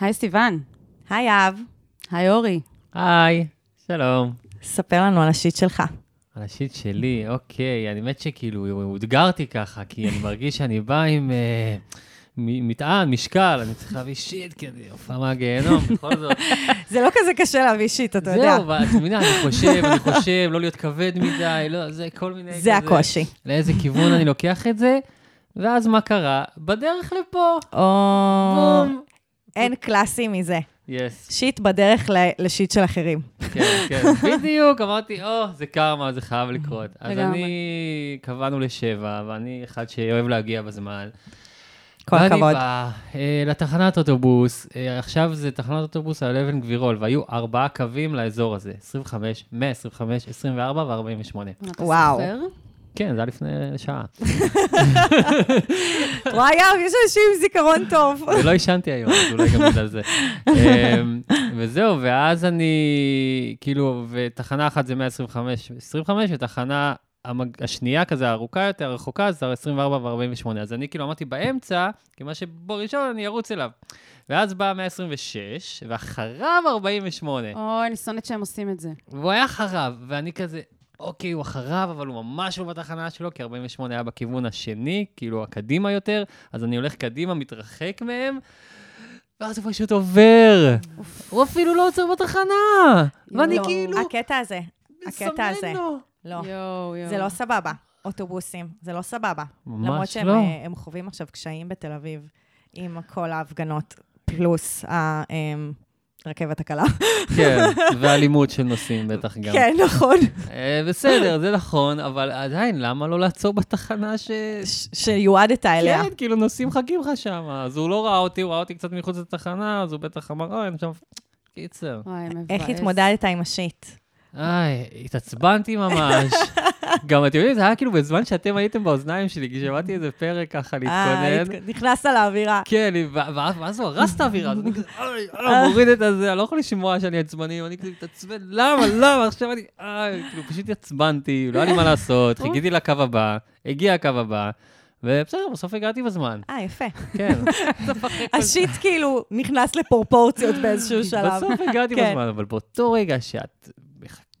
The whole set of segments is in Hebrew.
היי סיוון. היי אב, היי אורי. היי, שלום. ספר לנו על השיט שלך. על השיט שלי, אוקיי, אני באמת שכאילו, אותגרתי ככה, כי אני מרגיש שאני בא עם אה, מטען, משקל, אני צריך להביא שיט כדי, הופעה מהגיהנום, בכל זאת. זה לא כזה קשה להביא שיט, אתה יודע. זהו, ואת מבינה, אני חושב, אני חושב, לא להיות כבד מדי, לא, זה כל מיני זה כזה, הקושי. לאיזה כיוון אני לוקח את זה, ואז מה קרה? בדרך לפה, או... בום. אין קלאסי מזה. יס, שיט בדרך ל- לשיט של אחרים. כן, כן, בדיוק, אמרתי, או, זה קרמה, זה חייב לקרות. אז. אני, קבענו לשבע, ואני אחד שאוהב להגיע בזמן. כל ואני הכבוד. בא אה, לתחנת אוטובוס, אה, עכשיו זה תחנת אוטובוס על אבן גבירול, והיו ארבעה קווים לאזור הזה, 25, 125, 24 ו-48. אתה וואו. כן, זה היה לפני שעה. יאב, יש אנשים עם זיכרון טוב. ולא עישנתי היום, אז אולי גם בגלל זה. אמ, וזהו, ואז אני, כאילו, ותחנה אחת זה 125, 25, ותחנה השנייה כזה, הארוכה יותר, הרחוקה, זה 24 ו-48. אז אני כאילו אמרתי באמצע, כי מה שבראשון אני ארוץ אליו. ואז בא 126, ואחריו 48. אוי, אני שונאת שהם עושים את זה. והוא היה אחריו, ואני כזה, אוקיי, הוא אחריו, אבל הוא ממש לא בתחנה שלו, כי 48 היה בכיוון השני, כאילו הקדימה יותר, אז אני הולך קדימה, מתרחק מהם, ואז הוא פשוט עובר. הוא אפילו לא עוצר בתחנה. ואני יואו. כאילו, הקטע הזה, הקטע הזה. לא. זה לא סבבה. אוטובוסים, זה לא סבבה. ממש למרות שהם לא. אה, חווים עכשיו קשיים בתל אביב עם כל ההפגנות, פלוס הרכבת הקלה. כן, ואלימות של נוסעים בטח גם. כן, נכון. אה, בסדר, זה נכון, אבל עדיין, למה לא לעצור בתחנה ש... שיועדת אליה. כן, כאילו נוסעים מחכים לך שם, אז הוא לא ראה אותי, הוא ראה אותי קצת מחוץ לתחנה, אז הוא בטח אמר, אוי, אני שם... קיצר. מבאס. איך התמודדת עם השיט? איי, התעצבנתי ממש. גם אתם יודעים, זה היה כאילו בזמן שאתם הייתם באוזניים שלי, כי שמעתי איזה פרק ככה אה, להתכונן. נכנסת לאווירה. כן, ואז הוא הרס את האווירה, אז אני כזה, אוי, מוריד את הזה, אני לא יכול לשמוע שאני עצבני, ואני כזה מתעצבן, למה, למה, עכשיו אני, איי, כאילו, פשוט עצבנתי, לא היה לי מה לעשות, חיכיתי לקו הבא, הגיע הקו הבא, ובסדר, בסוף הגעתי בזמן, אה, יפה. כן. השיט כאילו נכנס לפרופורציות באיזשהו שלב. בסוף הגעתי כן. בזמן, אבל באותו רגע שאת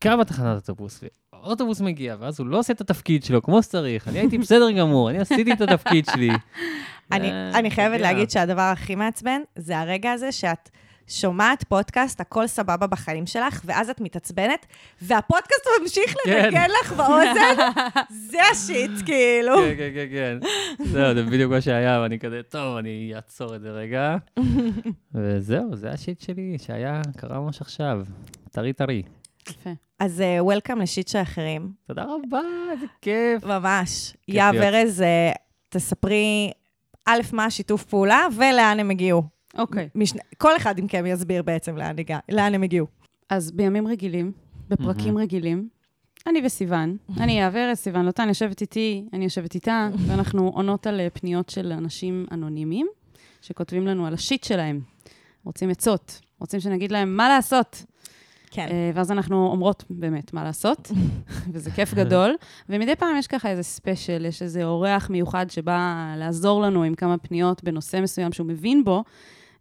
מחכה בתחנת אוטובוס, והאוטובוס מגיע, ואז הוא לא עושה את התפקיד שלו כמו שצריך, אני הייתי בסדר גמור, אני עשיתי את התפקיד שלי. אני, אה, אני חייבת. להגיד שהדבר הכי מעצבן זה הרגע הזה שאת שומעת פודקאסט, הכל סבבה בחיים שלך, ואז את מתעצבנת, והפודקאסט ממשיך כן. לנגן לך באוזן, זה ה shit, כאילו. כן, כן, כן, כן. זהו, זה בדיוק מה שהיה, ואני כזה, טוב, אני אעצור את זה רגע. וזהו, זה ה shit שלי, שהיה, קרה ממש עכשיו. טרי טרי. יפה. אז welcome ל shit של אחרים, תודה רבה, איזה כיף. ממש. להיות. ארז, אה, תספרי, א', מה השיתוף פעולה ולאן הם הגיעו. אוקיי. משני- כל אחד מכם יסביר בעצם לאן הגע- לאן הם הגיעו. אז בימים רגילים, בפרקים רגילים, אני וסיוון, אני ארז, סיוון לוטן יושבת איתי, אני יושבת איתה, ואנחנו עונות על אה, פניות של אנשים אנונימיים, שכותבים לנו על השיט שלהם. רוצים עצות, רוצים שנגיד להם מה לעשות. כן. אה, ואז אנחנו אומרות באמת מה לעשות, וזה כיף גדול. ומדי פעם יש ככה איזה ספיישל, יש איזה אורח מיוחד שבא לעזור לנו עם כמה פניות בנושא מסוים שהוא מבין בו,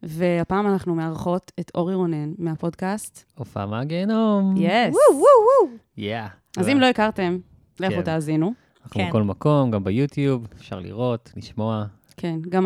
והפעם אנחנו מארחות את אורי רונן מהפודקאסט. הופעה מהגיהנום. Yes. וואו, וואו, וואו. Yeah. אז אם לא הכרתם, לכו כן. תאזינו. אנחנו כן. בכל מקום, גם ביוטיוב, אפשר לראות, לשמוע. כן, גם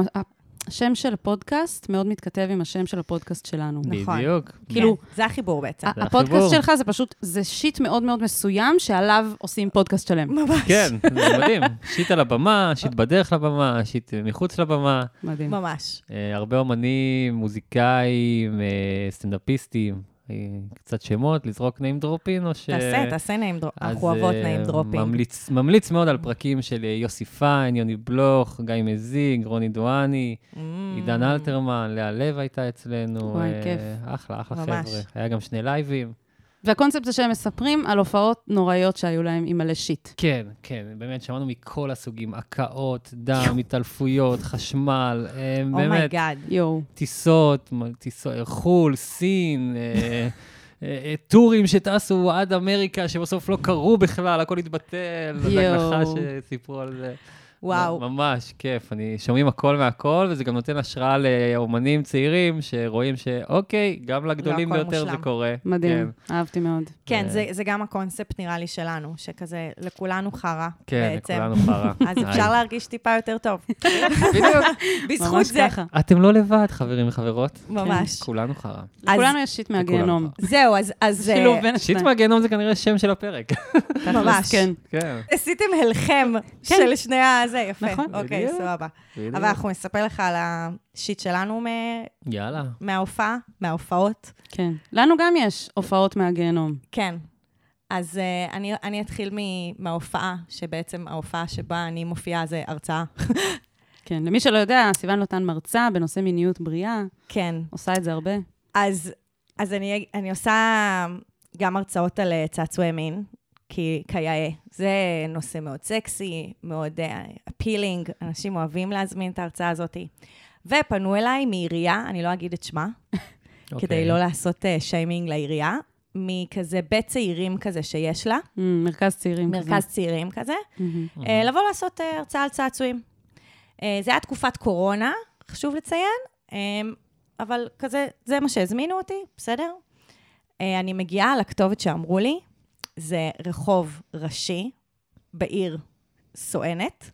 השם של הפודקאסט מאוד מתכתב עם השם של הפודקאסט שלנו. נכון. בדיוק. כאילו- כן, זה החיבור בעצם. זה הפודקאסט החיבור. שלך זה פשוט, זה shit מאוד מאוד מסוים שעליו עושים פודקאסט שלם. ממש. כן, זה מדהים. shit על הבמה, shit בדרך לבמה, shit מחוץ לבמה. מדהים. ממש. אה, הרבה אומנים, מוזיקאים, אה, סטנדאפיסטים, קצת שמות, לזרוק name dropping, או ש... תעשה, תעשה name drop. אז, אנחנו אוהבות אה, name dropping. ממליץ, ממליץ מאוד על פרקים של אה, יוסי פיין, יוני בלוך, גיא מזיג, רוני דואני, Mm. עידן אלתרמן, לאה לב הייתה אצלנו. וואי, אה, כיף. אחלה, אחלה ממש. חבר'ה. היה גם שני לייבים. והקונספט זה שהם מספרים על הופעות נוראיות שהיו להם עם מלא shit. כן, כן, באמת, שמענו מכל הסוגים, הקאות, דם, התעלפויות, חשמל, אה, באמת, oh my God. יואו. טיסות, חו"ל, סין, אה, אה, טורים שטסו עד אמריקה, שבסוף לא קרו בכלל, הכל התבטל. הדגלחה שסיפרו על זה. וואו. ממש כיף. אני שומעים הכל מהכל, וזה גם נותן השראה לאומנים צעירים, שרואים שאוקיי, גם לגדולים לא ביותר זה מושלם. קורה. מדהים, אהבתי מאוד. כן. זה, זה גם הקונספט, נראה לי, שלנו, שכזה, לכולנו חרא, כן, בעצם. לכולנו חרא. אז אפשר להרגיש טיפה יותר טוב. בדיוק. בזכות זה. ככה. אתם לא לבד, חברים וחברות. ממש. כולנו חרא. לכולנו יש שיט מהגיהנום. זהו, אז... אז שילוב אה, בין שיט השניים. מהגיהנום זה כנראה שם של הפרק. ממש. כן. כן. עשיתם הלחם כן. של שני הזה, יפה. נכון. אוקיי. סבבה. אבל אנחנו נספר לך על השיט שלנו מ- יאללה. מההופעה, מההופעות. כן. לנו גם יש הופעות מהגיהנום. כן. אז uh, אני, אני אתחיל מההופעה, שבעצם ההופעה שבה אני מופיעה זה הרצאה. כן. למי שלא יודע, סיוון לוטן מרצה בנושא מיניות בריאה, כן. עושה את זה הרבה. אז, אז אני, אני עושה גם הרצאות על אה, צעצועי מין, כי כיאה. זה נושא מאוד סקסי, מאוד אפילינג, אנשים אוהבים להזמין את ההרצאה הזאת. ופנו אליי מעירייה, אני לא אגיד את שמה, כדי אוקיי. לא לעשות uh, שיימינג לעירייה, מכזה בית צעירים כזה שיש לה, Mm, מרכז צעירים. כזה. מרכז צעירים כזה, מהמם. אה, לבוא לעשות אה, הרצאה על צעצועים. אה, זה היה תקופת קורונה, חשוב לציין, אה, אבל כזה, זה מה שהזמינו אותי, בסדר? אה, אני מגיעה לכתובת שאמרו לי, זה רחוב ראשי בעיר סואנת,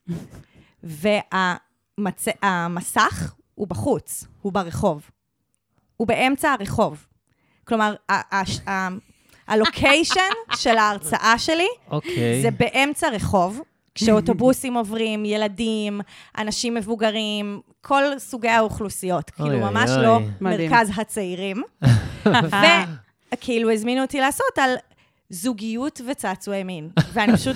והמסך הוא בחוץ, הוא ברחוב. הוא באמצע הרחוב. כלומר, ה- ה- ה- הלוקיישן של ההרצאה שלי אוקיי. זה באמצע רחוב, כשאוטובוסים עוברים, ילדים, אנשים מבוגרים, כל סוגי האוכלוסיות. אוי, כאילו, אוי, ממש אוי. לא מדהים. מרכז הצעירים. וכאילו, הזמינו אותי לעשות על זוגיות וצעצועי מין. ואני פשוט...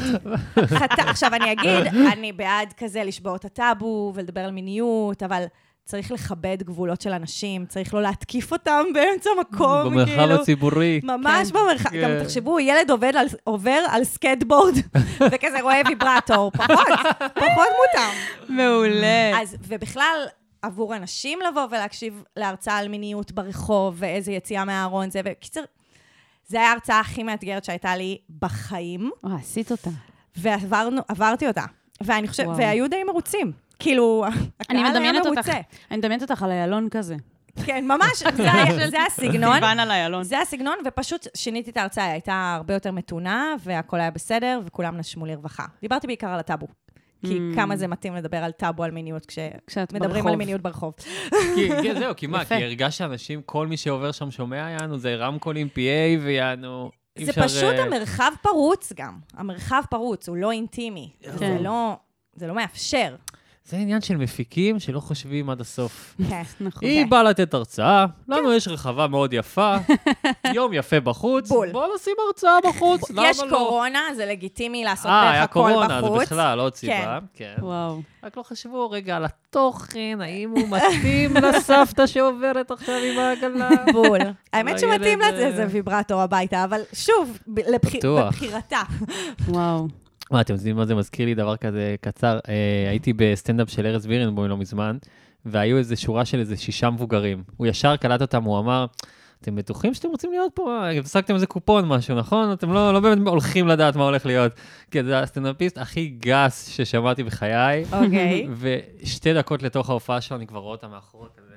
חת... עכשיו, אני אגיד, אני בעד כזה לשבור את הטאבו ולדבר על מיניות, אבל... צריך לכבד גבולות של אנשים, צריך לא להתקיף אותם באמצע מקום, במרחב כאילו. הציבורי. ממש כן. במרחב, כן. גם תחשבו, ילד עובד על, עובר על סקטבורד, וכזה רואה ויברטור, פחות, פחות מותר. מעולה. אז, ובכלל, עבור אנשים לבוא ולהקשיב להרצאה על מיניות ברחוב, ואיזה יציאה מהארון זה, וקיצר, זה היה ההרצאה הכי מאתגרת שהייתה לי בחיים, וואי, עשית אותה. ועברתי אותה. ואני חושבת. והיו די מרוצים. כאילו, הקהל היה מרוצה. אני מדמיינת אותך על איילון כזה. כן, ממש, זה היה- זה הסגנון. סיוון על איילון. זה הסגנון, ופשוט שיניתי את ההרצאה, היא הייתה הרבה יותר מתונה, והכל היה בסדר, וכולם נשמו לרווחה. דיברתי בעיקר על הטאבו. כי Mm. כמה זה מתאים לדבר על טאבו, על מיניות, כשאת כשמדברים ברחוב. על מיניות ברחוב. כי, כן, זהו, כי מה, כי. הרגשת שאנשים, כל מי שעובר שם שומע, יענו, זה רמקולים PA ויענו... זה אפשר, פשוט אה, המרחב פרוץ גם. המרחב פרוץ, הוא לא אינטימי. כן. זה לא... זה לא מאפשר. זה עניין של מפיקים שלא חושבים עד הסוף. כן. נכון. היא באה לתת הרצאה, לנו יש רחבה מאוד יפה, יום יפה בחוץ, בול. בוא נשים הרצאה בחוץ, למה לא? יש קורונה, זה לגיטימי לעשות אה, היה הכל קורונה, זה בחוץ. בכלל עוד סיבה. כן. וואו. רק לא חשבו רגע על התוכן, האם הוא מתאים לסבתא שעוברת עכשיו עם העגלה. בול. האמת שמתאים אה, לזה ויברטור הביתה, אבל שוב, ב- לבחי- בטוח. בבחירתה. וואו. מה, אתם יודעים מה זה מזכיר לי? דבר כזה קצר. אה, הייתי בסטנדאפ של ארז בירנבוים לא מזמן, והיו איזה שורה של איזה שישה מבוגרים. הוא ישר קלט אותם, הוא אמר, אתם בטוחים שאתם רוצים להיות פה? הדפסתם איזה קופון משהו, נכון? אתם לא, לא באמת הולכים לדעת מה הולך להיות. כן, זה הסטנדאפיסט הכי גס ששמעתי בחיי, אוקיי. ושתי דקות לתוך ההופעה שלו, אני כבר רואה אותה מאחורה כזה.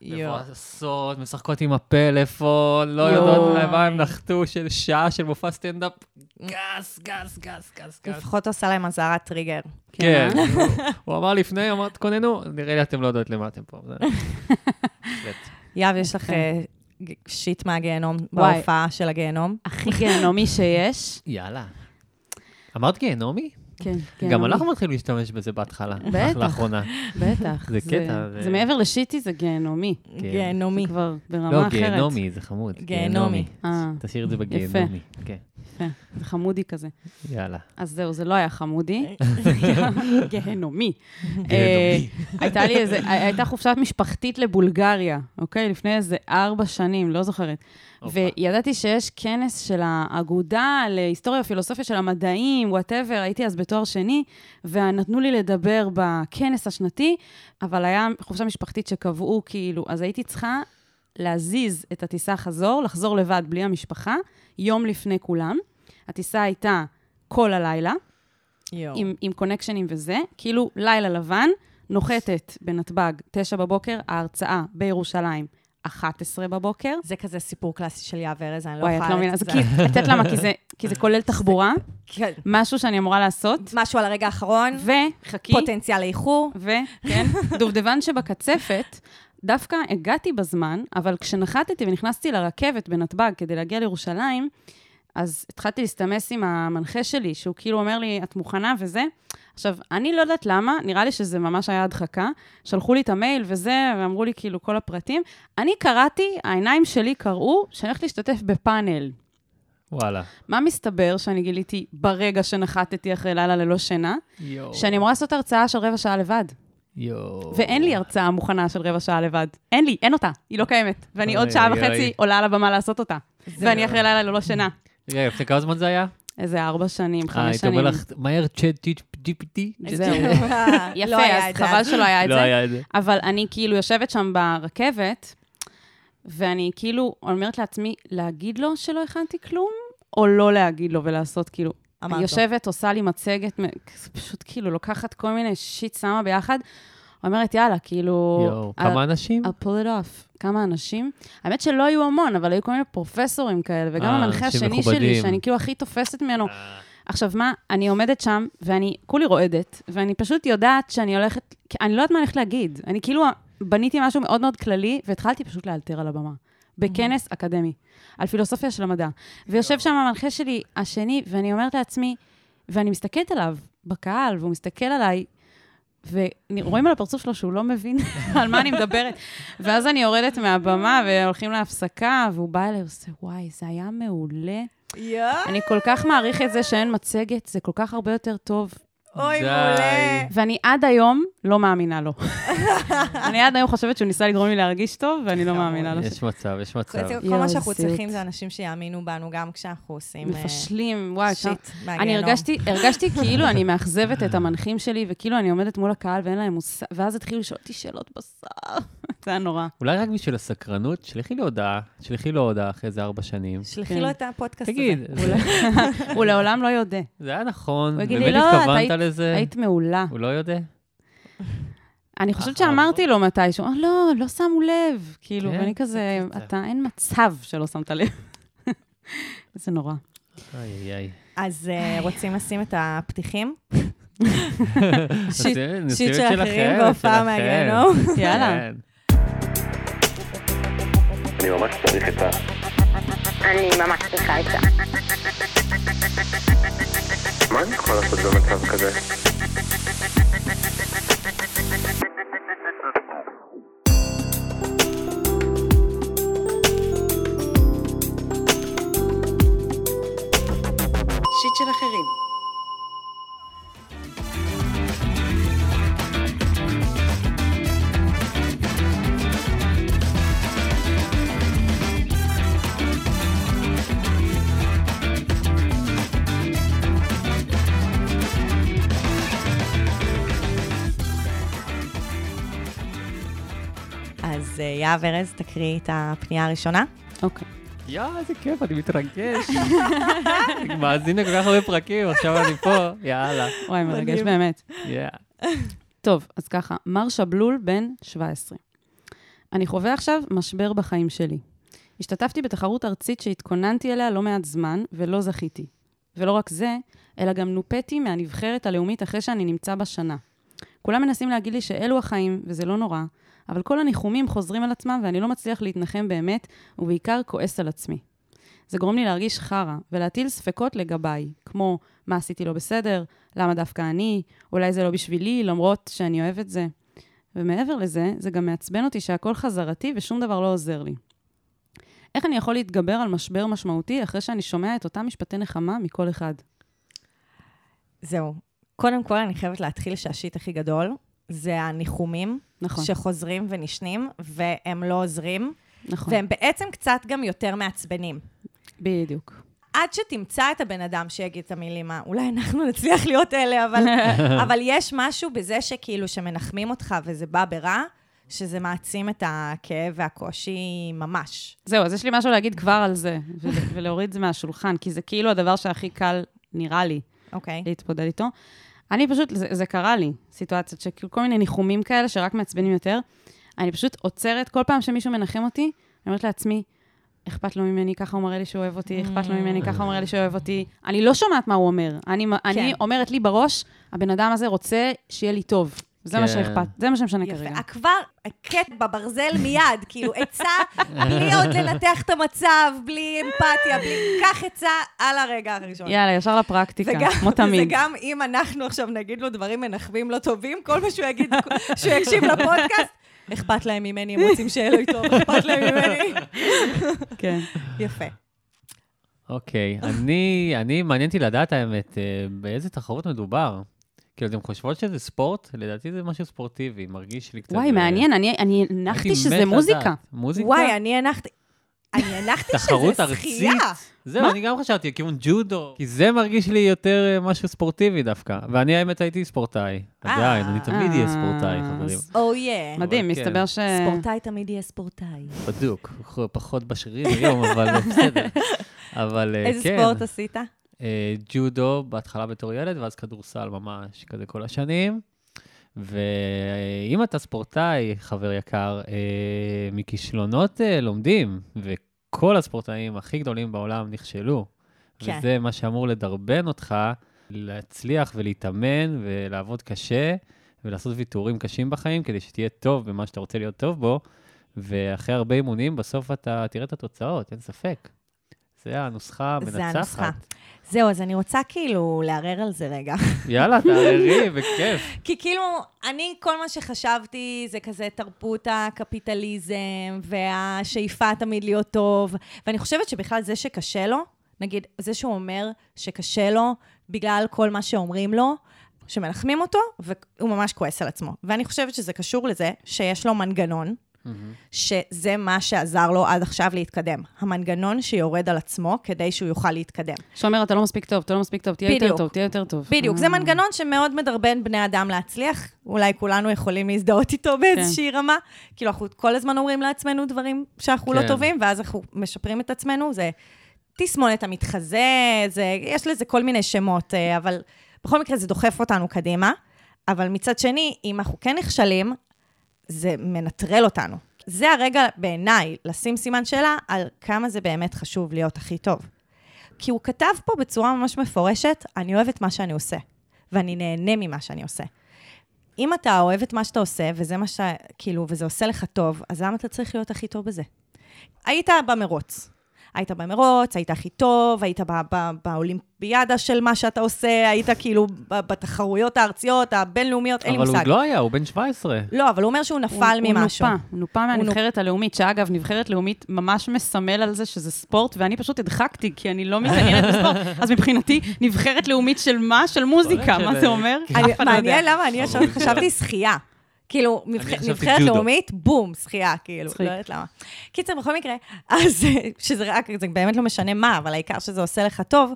יואו. מבואסות, משחקות עם הפלאפון, לא. יודעות למה הם נחתו לשעה של מופע סטנדאפ. גס, גס, גס, גס, גס. לפחות עושה להם אזהרת טריגר. כן, אה? הוא- אמר לפני, אמר, תכוננו, נראה לי אתם לא יודעות למה אתם פה. יהב, יש לך. אה, shit מהגיהנום. בהופעה של הגיהנום. הכי גיהנומי שיש. יאללה. אמרת גיהנומי? כן, גם גיהנומי. אנחנו מתחילים להשתמש בזה בהתחלה. בטח. לאחרונה. בטח. זה קטע, זה מעבר ל shitty, זה גיהנומי. כן. גיהנומי. זה כבר ברמה לא, אחרת. גיהנומי, זה חמוד. גיהנומי. אה, תשאיר את זה בגיהנומי. כן, יפה. זה חמודי כזה. יאללה. אז זהו, זה לא היה חמודי, זה היה גיהנומי. גיהנומי. אה, הייתה לי איזה, הייתה חופשת משפחתית לבולגריה, אוקיי? לפני איזה ארבע שנים, לא זוכרת. וידעתי שיש כנס של האגודה להיסטוריה ופילוסופיה של המדעים, וואטאבר, הייתי אז בתואר שני, ונתנו לי לדבר בכנס השנתי, אבל היה חופשה משפחתית שקבעו כאילו, אז הייתי צריכה להזיז את הטיסה חזור, לחזור לבד בלי המשפחה, יום לפני כולם. הטיסה הייתה כל הלילה. עם, עם קונקשנים וזה, כאילו לילה לבן, נוחתת בנתב"ג, תשע בבוקר, ההרצאה בירושלים, 11 בבוקר. זה כזה סיפור קלאסי של יהב ארז, אני לא וואי, יכולה... את לא מבינה, זה כי, את יודעת למה? כי זה, כי זה כולל תחבורה, כן. משהו שאני אמורה לעשות, משהו על הרגע האחרון, וחכי, פוטנציאל לאיחור. וכן, דובדבן שבקצפת, דווקא הגעתי בזמן, אבל כשנחתתי ונכנסתי לרכבת בנתב"ג כדי להגיע לירושלים, אז התחלתי להסתמס עם המנחה שלי, שהוא כאילו אומר לי, את מוכנה וזה. עכשיו, אני לא יודעת למה, נראה לי שזה ממש היה הדחקה. שלחו לי את המייל וזה, ואמרו לי כאילו כל הפרטים. אני קראתי, העיניים שלי קראו שאני הולכת להשתתף בפאנל. וואלה. מה מסתבר שאני גיליתי ברגע שנחתתי אחרי לילה ללא שינה? יואו. שאני אמורה לעשות הרצאה של רבע שעה לבד. יואו. ואין לי הרצאה מוכנה של רבע שעה לבד. אין לי, אין אותה, היא לא קיימת. ואני אוי, עוד שעה אוי, וחצי אוי. עולה על הבמה לעשות אותה. ואני אחרי לילה ללא שינה. רגע, לפני כמה זמן זה היה? איזה ארבע שנים, אה, חמש היית אומר שנים. לך, מהר צ'אט GPT? זהו. יפה, לא אז זה. חבל שלא היה את לא זה. היה את זה. אבל אני כאילו יושבת שם ברכבת, ואני כאילו אומרת לעצמי, להגיד לו שלא הכנתי כלום, או לא להגיד לו ולעשות כאילו... אמרת. יושבת, עושה לי מצגת, פשוט כאילו לוקחת כל מיני שיט, שמה ביחד, אומרת, יאללה, כאילו... יואו, I'll- כמה אנשים? I'll pull it off. כמה אנשים? האמת שלא היו המון, אבל היו כל מיני פרופסורים כאלה, וגם אה, המנחה השני. שלי, שאני כאילו הכי תופסת ממנו. עכשיו, מה, אני עומדת שם, ואני כולי רועדת, ואני פשוט יודעת שאני הולכת, אני לא יודעת מה אני הולכת להגיד. אני כאילו בניתי משהו מאוד מאוד כללי, והתחלתי פשוט לאלתר על הבמה. בכנס אקדמי, על פילוסופיה של המדע. ויושב שם המנחה שלי השני, ואני אומרת לעצמי, ואני מסתכלת עליו בקהל, והוא מסתכל עליי, ורואים על הפרצוף שלו שהוא לא מבין על מה אני מדברת. ואז אני יורדת מהבמה, והולכים להפסקה, והוא בא אליי ועושה, וואי, זה היה מעולה. יואו, אני כל כך מעריך את זה שאין מצגת, זה כל כך הרבה יותר טוב. אוי. מעולה. ואני עד היום לא מאמינה לו. אני עד היום חושבת שהוא ניסה לגרום לי להרגיש טוב, ואני לא מאמינה לו. יש מצב, יש מצב. כל מה שאנחנו. צריכים זה אנשים שיאמינו בנו גם כשאנחנו עושים... אה, מפשלים, וואי, שיט. אני הרגשתי כאילו אני מאכזבת את המנחים שלי, וכאילו אני עומדת מול הקהל ואין להם מושג, ואז התחילו לשאול אותי שאלות בשר. זה היה נורא. אולי רק בשביל הסקרנות, שלחי לי הודעה, שלחי לו הודעה אחרי איזה ארבע שנים. שלחי כן. לו את הפודקאסט הזה. תגיד, הוא לעולם לא יודע. זה היה נכון, באמת "לא, התכוונת היית- לזה? היית מעולה. הוא לא יודע? אני חושבת אחר. שאמרתי לו מתישהו, "אה, לא, לא שמו לב. כאילו, כן, ואני כזה. אתה, אין מצב שלא שמת לב. זה נורא. איי, איי. אז אה, רוצים לשים את הפתיחים? שיט, של אחרים והופעה. מהגיהנום. יאללה. אני ממש צריך את ה... אני ממש צריכה את זה. מה אני יכול לעשות במצב כזה? יהב ארז, תקריאי את הפנייה הראשונה. אוקיי. יואו, איזה כיף, אני מתרגש. מאזין לכל כך הרבה פרקים, עכשיו אני פה, יאללה. וואי, מרגש. באמת. טוב, אז ככה, מר שבלול, בן 17. אני חווה עכשיו משבר בחיים שלי. השתתפתי בתחרות ארצית שהתכוננתי אליה לא מעט זמן, ולא זכיתי. ולא רק זה, אלא גם נופתי מהנבחרת הלאומית אחרי שאני נמצא בשנה. כולם מנסים להגיד לי שאלו החיים, וזה לא נורא, אבל כל הניחומים חוזרים על עצמם ואני לא מצליח להתנחם באמת, ובעיקר כועס על עצמי. זה גורם לי להרגיש חרא, ולהטיל ספקות לגביי, כמו מה עשיתי לא בסדר, למה דווקא אני, אולי זה לא בשבילי, למרות שאני אוהב את זה. ומעבר לזה, זה גם מעצבן אותי שהכל חזרתי ושום דבר לא עוזר לי. איך אני יכול להתגבר על משבר משמעותי אחרי שאני שומע את אותם משפטי נחמה מכל אחד? זהו. קודם כל, אני חייבת להתחיל שהשיט הכי גדול זה הניחומים, נכון, שחוזרים ונשנים, והם לא עוזרים, נכון, והם בעצם קצת גם יותר מעצבנים. בדיוק. עד שתמצא את הבן אדם שיגיד את המילים, "אה, אולי אנחנו נצליח להיות אלה, אבל, אבל יש משהו בזה שכאילו, שמנחמים אותך וזה בא ברע, שזה מעצים את הכאב והקושי ממש. זהו, אז יש לי משהו להגיד כבר על זה, ול- ולהוריד את זה מהשולחן, כי זה כאילו הדבר שהכי קל, נראה לי, אוקיי. להתמודד איתו. אני פשוט, זה, זה קרה לי, סיטואציות שכאילו כל מיני ניחומים כאלה שרק מעצבנים יותר. אני פשוט עוצרת, כל פעם שמישהו מנחם אותי, אני אומרת לעצמי, אכפת לו ממני, ככה הוא מראה לי שהוא אוהב אותי, אכפת לו ממני, ככה הוא מראה לי שהוא אוהב אותי. אני לא שומעת מה הוא אומר. אני, אני אומרת לי בראש, הבן אדם הזה רוצה שיהיה לי טוב. זה מה כן. שאכפת, זה מה שמשנה יפה. כרגע. את כבר הכית בברזל מיד, כאילו, עצה, בלי עוד לנתח את המצב, בלי אמפתיה, בלי... קח עצה על הרגע הראשון. יאללה, ישר לפרקטיקה, כמו תמיד. וגם אם אנחנו עכשיו נגיד לו דברים מנחמים לא טובים, כל מה שהוא יגיד, שהוא יקשיב לפודקאסט, אכפת להם ממני, הם רוצים שיהיה לו איתו, אכפת להם ממני. כן. יפה. אוקיי, אני, אני, מעניין אותי לדעת האמת, אה, באיזה תחרות מדובר. כאילו, אתם חושבות שזה ספורט? לדעתי זה משהו ספורטיבי, מרגיש לי קצת... וואי, אה, מעניין, אני- הנחתי שזה. מוזיקה. מוזיקה? וואי, אני הנחתי... אני הנחתי תחרות שזה ארצית? שחייה. זהו? אני גם חשבתי, כיוון ג'ודו. כי זה מרגיש לי יותר אה, משהו ספורטיבי דווקא. ואני האמת הייתי ספורטאי. עדיין, אני תמיד אהיה ספורטאי, אה, חברים. או יא. מדהים, אבל כן. מסתבר ש... ספורטאי תמיד יהיה ספורטאי. בדוק, פחות בשרירים היום, אבל בסדר. אבל אה, איזה כן. ספורט עשית? אה, ג'ודו בהתחלה בתור ילד, ואז כדורסל ממש כזה כל השנים. ואם אתה ספורטאי, חבר יקר, אה, מכישלונות אה, לומדים, וכל הספורטאים הכי גדולים בעולם נכשלו. כן. וזה מה שאמור לדרבן אותך להצליח ולהתאמן ולעבוד קשה, ולעשות ויתורים קשים בחיים, כדי שתהיה טוב במה שאתה רוצה להיות טוב בו, ואחרי הרבה אימונים, בסוף אתה תראה את התוצאות, אין ספק. זה הנוסחה זה המנצחת. הנוסחה. זהו, אז אני רוצה כאילו לערער על זה רגע. יאללה, תערערי, בכיף. כי כאילו, אני, כל מה שחשבתי זה כזה תרבות הקפיטליזם, והשאיפה תמיד להיות טוב, ואני חושבת שבכלל זה שקשה לו, נגיד, זה שהוא אומר שקשה לו בגלל כל מה שאומרים לו, שמנחמים אותו, והוא ממש כועס על עצמו. ואני חושבת שזה קשור לזה שיש לו מנגנון, שזה מה שעזר לו עד עכשיו להתקדם. המנגנון שיורד על עצמו כדי שהוא יוכל להתקדם. שאומר, אתה לא מספיק טוב, אתה לא מספיק טוב, תהיה יותר בדיוק. טוב, תהיה יותר טוב. בדיוק, אה. זה מנגנון שמאוד מדרבן בני אדם להצליח. אולי כולנו יכולים להזדהות איתו באיזושהי רמה. כאילו, אנחנו כל הזמן אומרים לעצמנו דברים שאנחנו לא כן. טובים, ואז אנחנו משפרים את עצמנו. זה תסמונת המתחזה, זה, יש לזה כל מיני שמות, אה, אבל בכל מקרה זה דוחף אותנו קדימה. אבל מצד שני, אם אנחנו כן נכשלים, זה מנטרל אותנו. זה הרגע בעיניי לשים סימן שאלה על כמה זה באמת חשוב להיות הכי טוב. כי הוא כתב פה בצורה ממש מפורשת, אני אוהב את מה שאני עושה, ואני נהנה ממה שאני עושה. אם אתה אוהב את מה שאתה עושה, וזה מה ש... כאילו, וזה עושה לך טוב, אז למה אתה צריך להיות הכי טוב בזה? היית במרוץ. היית במרוץ, היית הכי טוב, היית ב- ב- באולימפיאדה של מה שאתה עושה, היית כאילו ב- בתחרויות הארציות, הבינלאומיות, אין לי אבל מושג. הוא לא היה, הוא בן 17. לא, אבל הוא אומר שהוא נפל הוא- ממשהו. הוא נופה, הוא נופה מהנבחרת הלאומית, שאגב, נבחרת לאומית ממש מסמל על זה שזה ספורט, ואני פשוט הדחקתי, כי אני לא מתעניינת בספורט. אז מבחינתי, נבחרת לאומית של מה? של מוזיקה, של- מה זה אומר? אחד לא יודע. מעניין למה אני חשבתי שחייה. כאילו, נבחרת. לאומית, בום, שחייה, כאילו. לא יודעת למה. קיצר, בכל מקרה, אז שזה רק, זה באמת לא משנה מה, אבל העיקר שזה עושה לך טוב.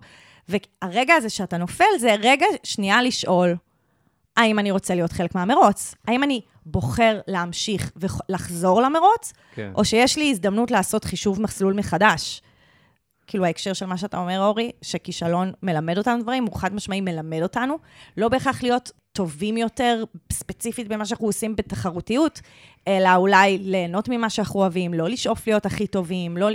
והרגע הזה שאתה נופל, זה רגע שנייה לשאול, האם אני רוצה להיות חלק מהמרוץ? האם אני בוחר להמשיך ולחזור למרוץ, כן. או שיש לי הזדמנות לעשות חישוב מסלול מחדש? כאילו ההקשר של מה שאתה אומר, אורי, שכישלון מלמד אותנו דברים, הוא חד משמעי מלמד אותנו, לא בהכרח להיות טובים יותר, ספציפית במה שאנחנו עושים בתחרותיות, אלא אולי ליהנות ממה שאנחנו אוהבים, לא לשאוף להיות הכי טובים, לא...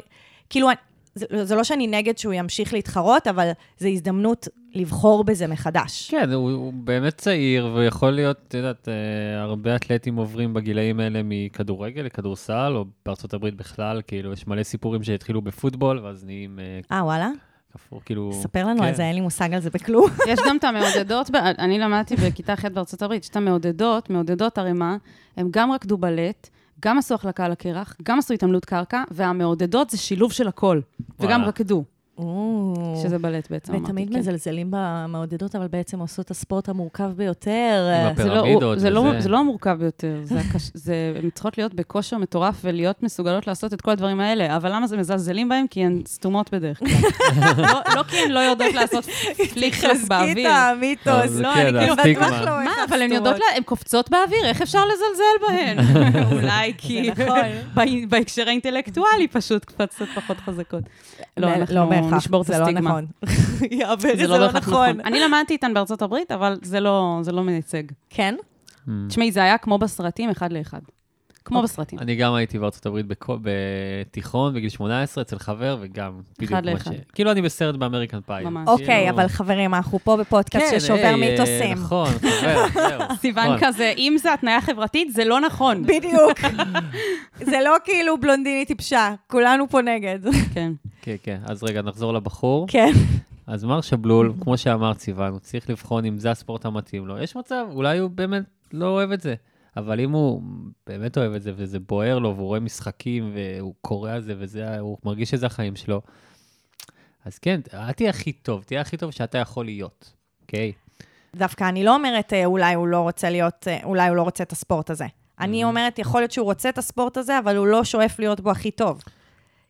כאילו, זה, זה לא שאני נגד שהוא ימשיך להתחרות, אבל זו הזדמנות לבחור בזה מחדש. כן, הוא, הוא באמת צעיר, והוא יכול להיות, את יודעת, אה, הרבה אתלטים עוברים בגילאים האלה מכדורגל לכדורסל, או בארצות הברית בכלל, כאילו, יש מלא סיפורים שהתחילו בפוטבול, ואז נהיים אה, אה, וואלה? כפור, כאילו... ספר לנו כן. על זה, אין לי מושג על זה בכלום. יש גם את המעודדות, אני למדתי בכיתה ח' בארצות הברית, יש את המעודדות, מעודדות ערימה, הם גם רקדו בלט, גם עשו החלקה על הקרח, גם עשו התעמלות קרקע, והמעודדות זה שילוב של הכל, וגם. רקדו, שזה בלט בעצם, אמרתי. ותמיד כן. מזלזלים במעודדות, אבל בעצם עושות את הספורט המורכב ביותר. עם אה, לא- לא- וזה. זה לא המורכב ביותר, הן צריכות להיות בכושר מטורף ולהיות מסוגלות לעשות את כל הדברים האלה, אבל למה זה מזלזלים בהן? כי הן סתומות בדרך כלל. לא- לא כי הן לא יודעות לעשות פליק פלוק חזקי באוויר. את האמיתוס. זה לא, כן, אני כאילו. בטוח לא מה, אבל הן. יודעות, הן קופצות באוויר, איך אפשר לזלזל בהן? אולי כי נכון. בה- בהקשר האינטלקטואלי פשוט קצת פחות חזקות. לא, לא אנחנו... בהכרח. בהכרח, נשבור את זה לא הסטיגמה. נכון. יעבר, זה לא בהכרח נכון. אני למדתי איתן בארצות הברית, אבל זה לא זה לא מייצג. כן? Hmm. תשמעי, זה היה כמו בסרטים, אחד לאחד. כמו אוקיי. בסרטים. אני גם הייתי בארצות הברית בקו- בתיכון, בגיל 18, אצל חבר, וגם בדיוק מה ש... לאחד. כאילו אני בסרט באמריקן פאי. ממש. אוקיי, כאילו- אבל חברים, אנחנו פה בפודקאסט כן, ששובר אה, מיתוסים. נכון, חבר, זהו. סיוון נכון. כזה, אם זה התניה חברתית, זה לא נכון. בדיוק. זה לא כאילו בלונדיני טיפשה, כולנו פה נגד. כן. כן, כן. אז רגע, נחזור לבחור. כן. אז מר שבלול, כמו שאמרת סיוון, הוא צריך לבחון אם זה הספורט המתאים לו. יש מצב, אולי הוא באמת לא אוהב את זה. אבל אם הוא באמת אוהב את זה, וזה בוער לו, והוא רואה משחקים, והוא קורא על זה, וזה, הוא מרגיש שזה החיים שלו, אז כן, אל תהיה הכי טוב, תהיה הכי טוב שאתה יכול להיות, אוקיי? דווקא אני לא אומרת, אה, אולי הוא לא רוצה להיות, אה, אולי הוא לא רוצה את הספורט הזה. אני אומרת, יכול להיות שהוא רוצה את הספורט הזה, אבל הוא לא שואף להיות בו הכי טוב.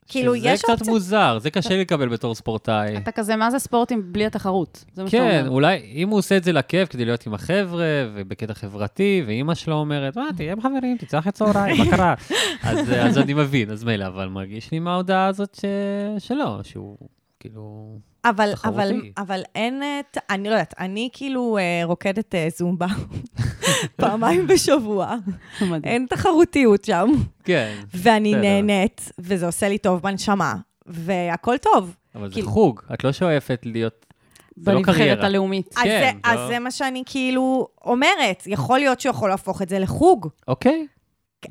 כאילו, יש שזה קצת אופציה- מוזר, זה קשה לקבל בתור ספורטאי. אתה כזה, מה זה ספורט אם בלי התחרות? זה מה שאתה כן. אולי אם הוא עושה את זה לכיף כדי להיות עם החבר'ה, ובקטע חברתי, ואימא שלו אומרת, מה, תהיה עם חברים, תצא אחרי צהריים, מה קרה? אז, אז אני מבין, אז מילא, אבל מרגיש לי מההודעה הזאת ש... שלו, שהוא כאילו... אבל. אבל, אבל אין, אה, ת- אני לא יודעת, אני כאילו אה, רוקדת אה, זומבה פעמיים בשבוע. אין תחרותיות שם, כן, ואני בסדר. נהנית, וזה עושה לי טוב בנשמה, והכל טוב. אבל זה כאילו- חוג, את לא שואפת להיות... זה לא בנבחרת קריירה. הלאומית. אז, כן, זה, אז לא. זה מה שאני כאילו אומרת, יכול להיות שהוא יכול להפוך את זה לחוג. אוקיי.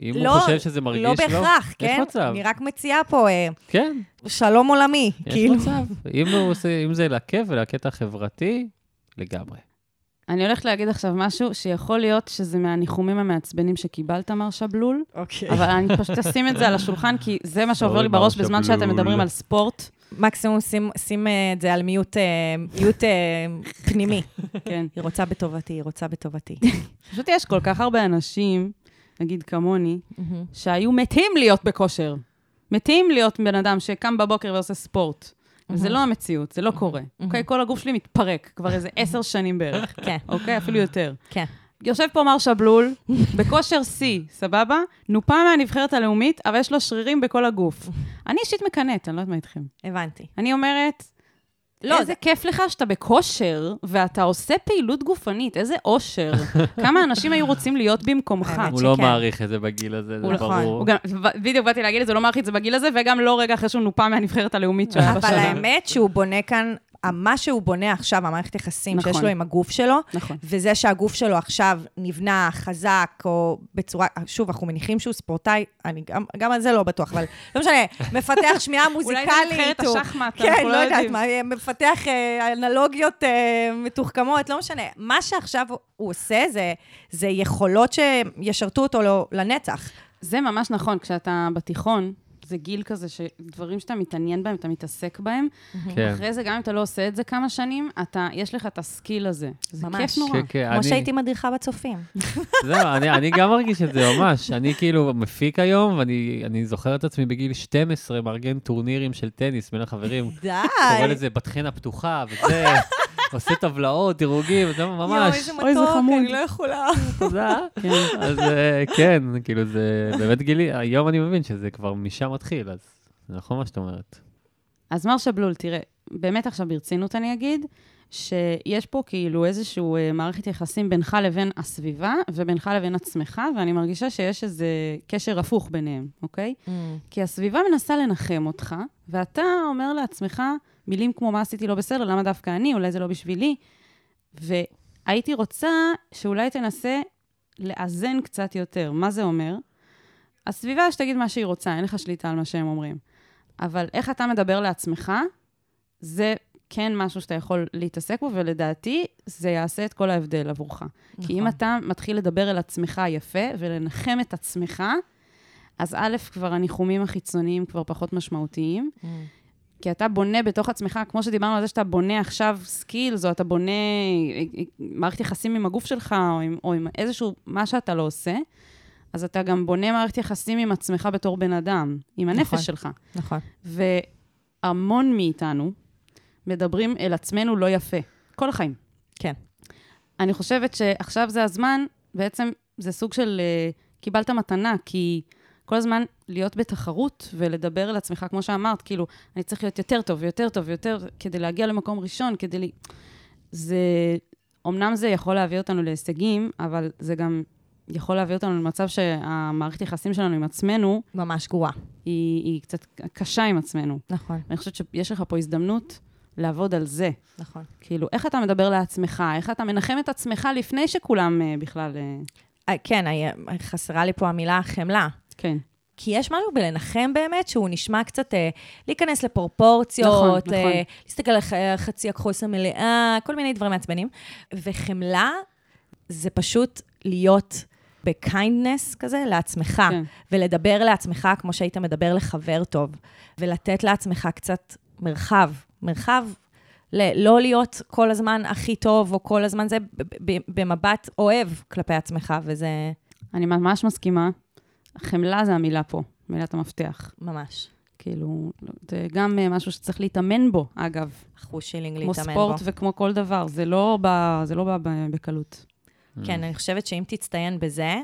אם לא- הוא חושב שזה מרגיש לא לו, בהכרח, יש כן? מצב. אני רק מציעה פה אה, כן, שלום עולמי, יש כאילו. מצב. אם, הוא עושה, אם זה לכיף ולקטע חברתי, לגמרי. אני הולכת להגיד עכשיו משהו שיכול להיות שזה מהניחומים המעצבנים שקיבלת, מר שבלול, אוקיי. אבל אני פשוט אשים את זה על השולחן, כי זה מה שעובר לי בראש בזמן שאתם. מדברים על ספורט. מקסימום שים, שים אה, את זה על מיוט, אה, מיוט אה, פנימי. כן. היא רוצה בטובתי, היא רוצה בטובתי. פשוט יש כל כך הרבה אנשים, נגיד כמוני, שהיו מתים להיות בכושר. מתים להיות בן אדם שקם בבוקר ועושה ספורט. וזה לא המציאות, זה לא קורה. אוקיי? כל הגוף שלי מתפרק כבר איזה עשר שנים בערך. כן, אוקיי? אפילו יותר. כן. יושב פה מר שבלול, בכושר שיא, סבבה? נופה מהנבחרת הלאומית, אבל יש לו שרירים בכל הגוף. אני אישית מקנאת, אני לא יודעת מה איתכם. הבנתי. אני אומרת, לא, איזה כיף לך שאתה בכושר, ואתה עושה פעילות גופנית, איזה אושר. כמה אנשים היו רוצים להיות במקומך. הוא לא. מעריך את זה בגיל הזה, זה הוא- נכון. ברור. הוא גם, בדיוק באתי להגיד את זה, לא מעריך את זה בגיל הזה, וגם לא רגע אחרי שהוא נופה מהנבחרת הלאומית שהיה אבל. האמת שהוא בונה כאן, מה שהוא בונה עכשיו, המערכת יחסים שיש נכון. לו עם הגוף שלו, נכון. וזה שהגוף שלו עכשיו נבנה חזק, או בצורה, שוב, אנחנו מניחים שהוא ספורטאי, אני גם, גם על זה לא בטוח, אבל לא משנה, מפתח שמיעה מוזיקלית. אולי זה נבחרת השחמט, כן, אנחנו לא לא יודעת. מה, מפתח אה, אנלוגיות אה, מתוחכמות, לא משנה. מה שעכשיו הוא עושה, זה, זה יכולות שישרתו אותו לו- לנצח. זה ממש נכון, כשאתה בתיכון, זה גיל כזה שדברים שאתה מתעניין בהם, אתה מתעסק בהם. כן. אחרי זה, גם אם אתה לא עושה את זה כמה שנים, אתה, יש לך את הסקיל הזה. זה ממש. כיף נורא. כן, כן, כמו אני- שהייתי מדריכה בצופים. זהו, אני, אני גם מרגיש את זה ממש. אני כאילו מפיק היום, ואני אני זוכר את עצמי בגיל 12, מארגן טורנירים של טניס בין החברים. די. קורא לזה בת חן הפתוחה, וזה, עושה טבלאות, דירוגים, זה יואו, ממש. איזה אוי, זה מתוק. אני לא יכולה. תודה. כן. אז אה, כן, כאילו זה באמת גילי, היום אני מבין שזה כבר משם מתחיל, אז זה נכון מה שאת אומרת. אז מר שבלול, תראה, באמת עכשיו ברצינות אני אגיד, שיש פה כאילו איזשהו אה, מערכת יחסים בינך לבין הסביבה ובינך לבין עצמך, ואני מרגישה שיש איזה קשר הפוך ביניהם, אוקיי? כי הסביבה מנסה לנחם אותך, ואתה אומר לעצמך מילים כמו, מה עשיתי לא בסדר, למה דווקא אני, אולי זה לא בשבילי. והייתי רוצה שאולי תנסה לאזן קצת יותר. מה זה אומר? הסביבה שתגיד מה שהיא רוצה, אין לך שליטה על מה שהם אומרים. אבל איך אתה מדבר לעצמך, זה כן משהו שאתה יכול להתעסק בו, ולדעתי זה יעשה את כל ההבדל עבורך. כי אם אתה מתחיל לדבר אל עצמך יפה ולנחם את עצמך, אז א', כבר הניחומים החיצוניים כבר פחות משמעותיים, כי אתה בונה בתוך עצמך, כמו שדיברנו על זה שאתה בונה עכשיו סקילס, או אתה בונה אה, אה, מערכת יחסים עם הגוף שלך, או עם, או עם איזשהו, מה שאתה לא עושה, אז אתה גם בונה מערכת יחסים עם עצמך בתור בן אדם, עם הנפש נכון. שלך. נכון. והמון מאיתנו מדברים אל עצמנו לא יפה, כל החיים. כן. אני חושבת שעכשיו זה הזמן, בעצם זה סוג של uh, קיבלת מתנה, כי כל הזמן להיות בתחרות ולדבר על עצמך, כמו שאמרת, כאילו, אני צריך להיות יותר טוב ויותר טוב ויותר, כדי להגיע למקום ראשון, כדי ל... זה... אמנם זה יכול להביא אותנו להישגים, אבל זה גם יכול להביא אותנו למצב שהמערכת יחסים שלנו עם עצמנו, ממש גרועה. היא, היא קצת קשה עם עצמנו. נכון, ואני חושבת שיש לך פה הזדמנות לעבוד על זה. נכון. כאילו, איך אתה מדבר לעצמך, איך אתה מנחם את עצמך לפני שכולם uh, בכלל... Uh, אה, כן, היה- חסרה לי פה המילה חמלה. כן. כי יש משהו בלנחם באמת, שהוא נשמע קצת אה, להיכנס לפרופורציות, נכון, אה, נכון. להסתכל על חצי הכוס המלאה, כל מיני דברים מעצבנים. וחמלה זה פשוט להיות ב kindness כזה לעצמך, כן. ולדבר לעצמך כמו שהיית מדבר לחבר טוב, ולתת לעצמך קצת מרחב. מרחב ל- לא להיות כל הזמן הכי טוב, או כל הזמן זה במבט אוהב כלפי עצמך, וזה אני ממש מסכימה. חמלה זה המילה פה, מילת המפתח. ממש כאילו, זה גם אה, משהו שצריך להתאמן בו, אגב. אחוז שילינג כמו להתאמן ספורט בו. וכמו כל דבר, זה לא בא, זה לא בא ב- בקלות. כן, אני חושבת שאם תצטיין בזה,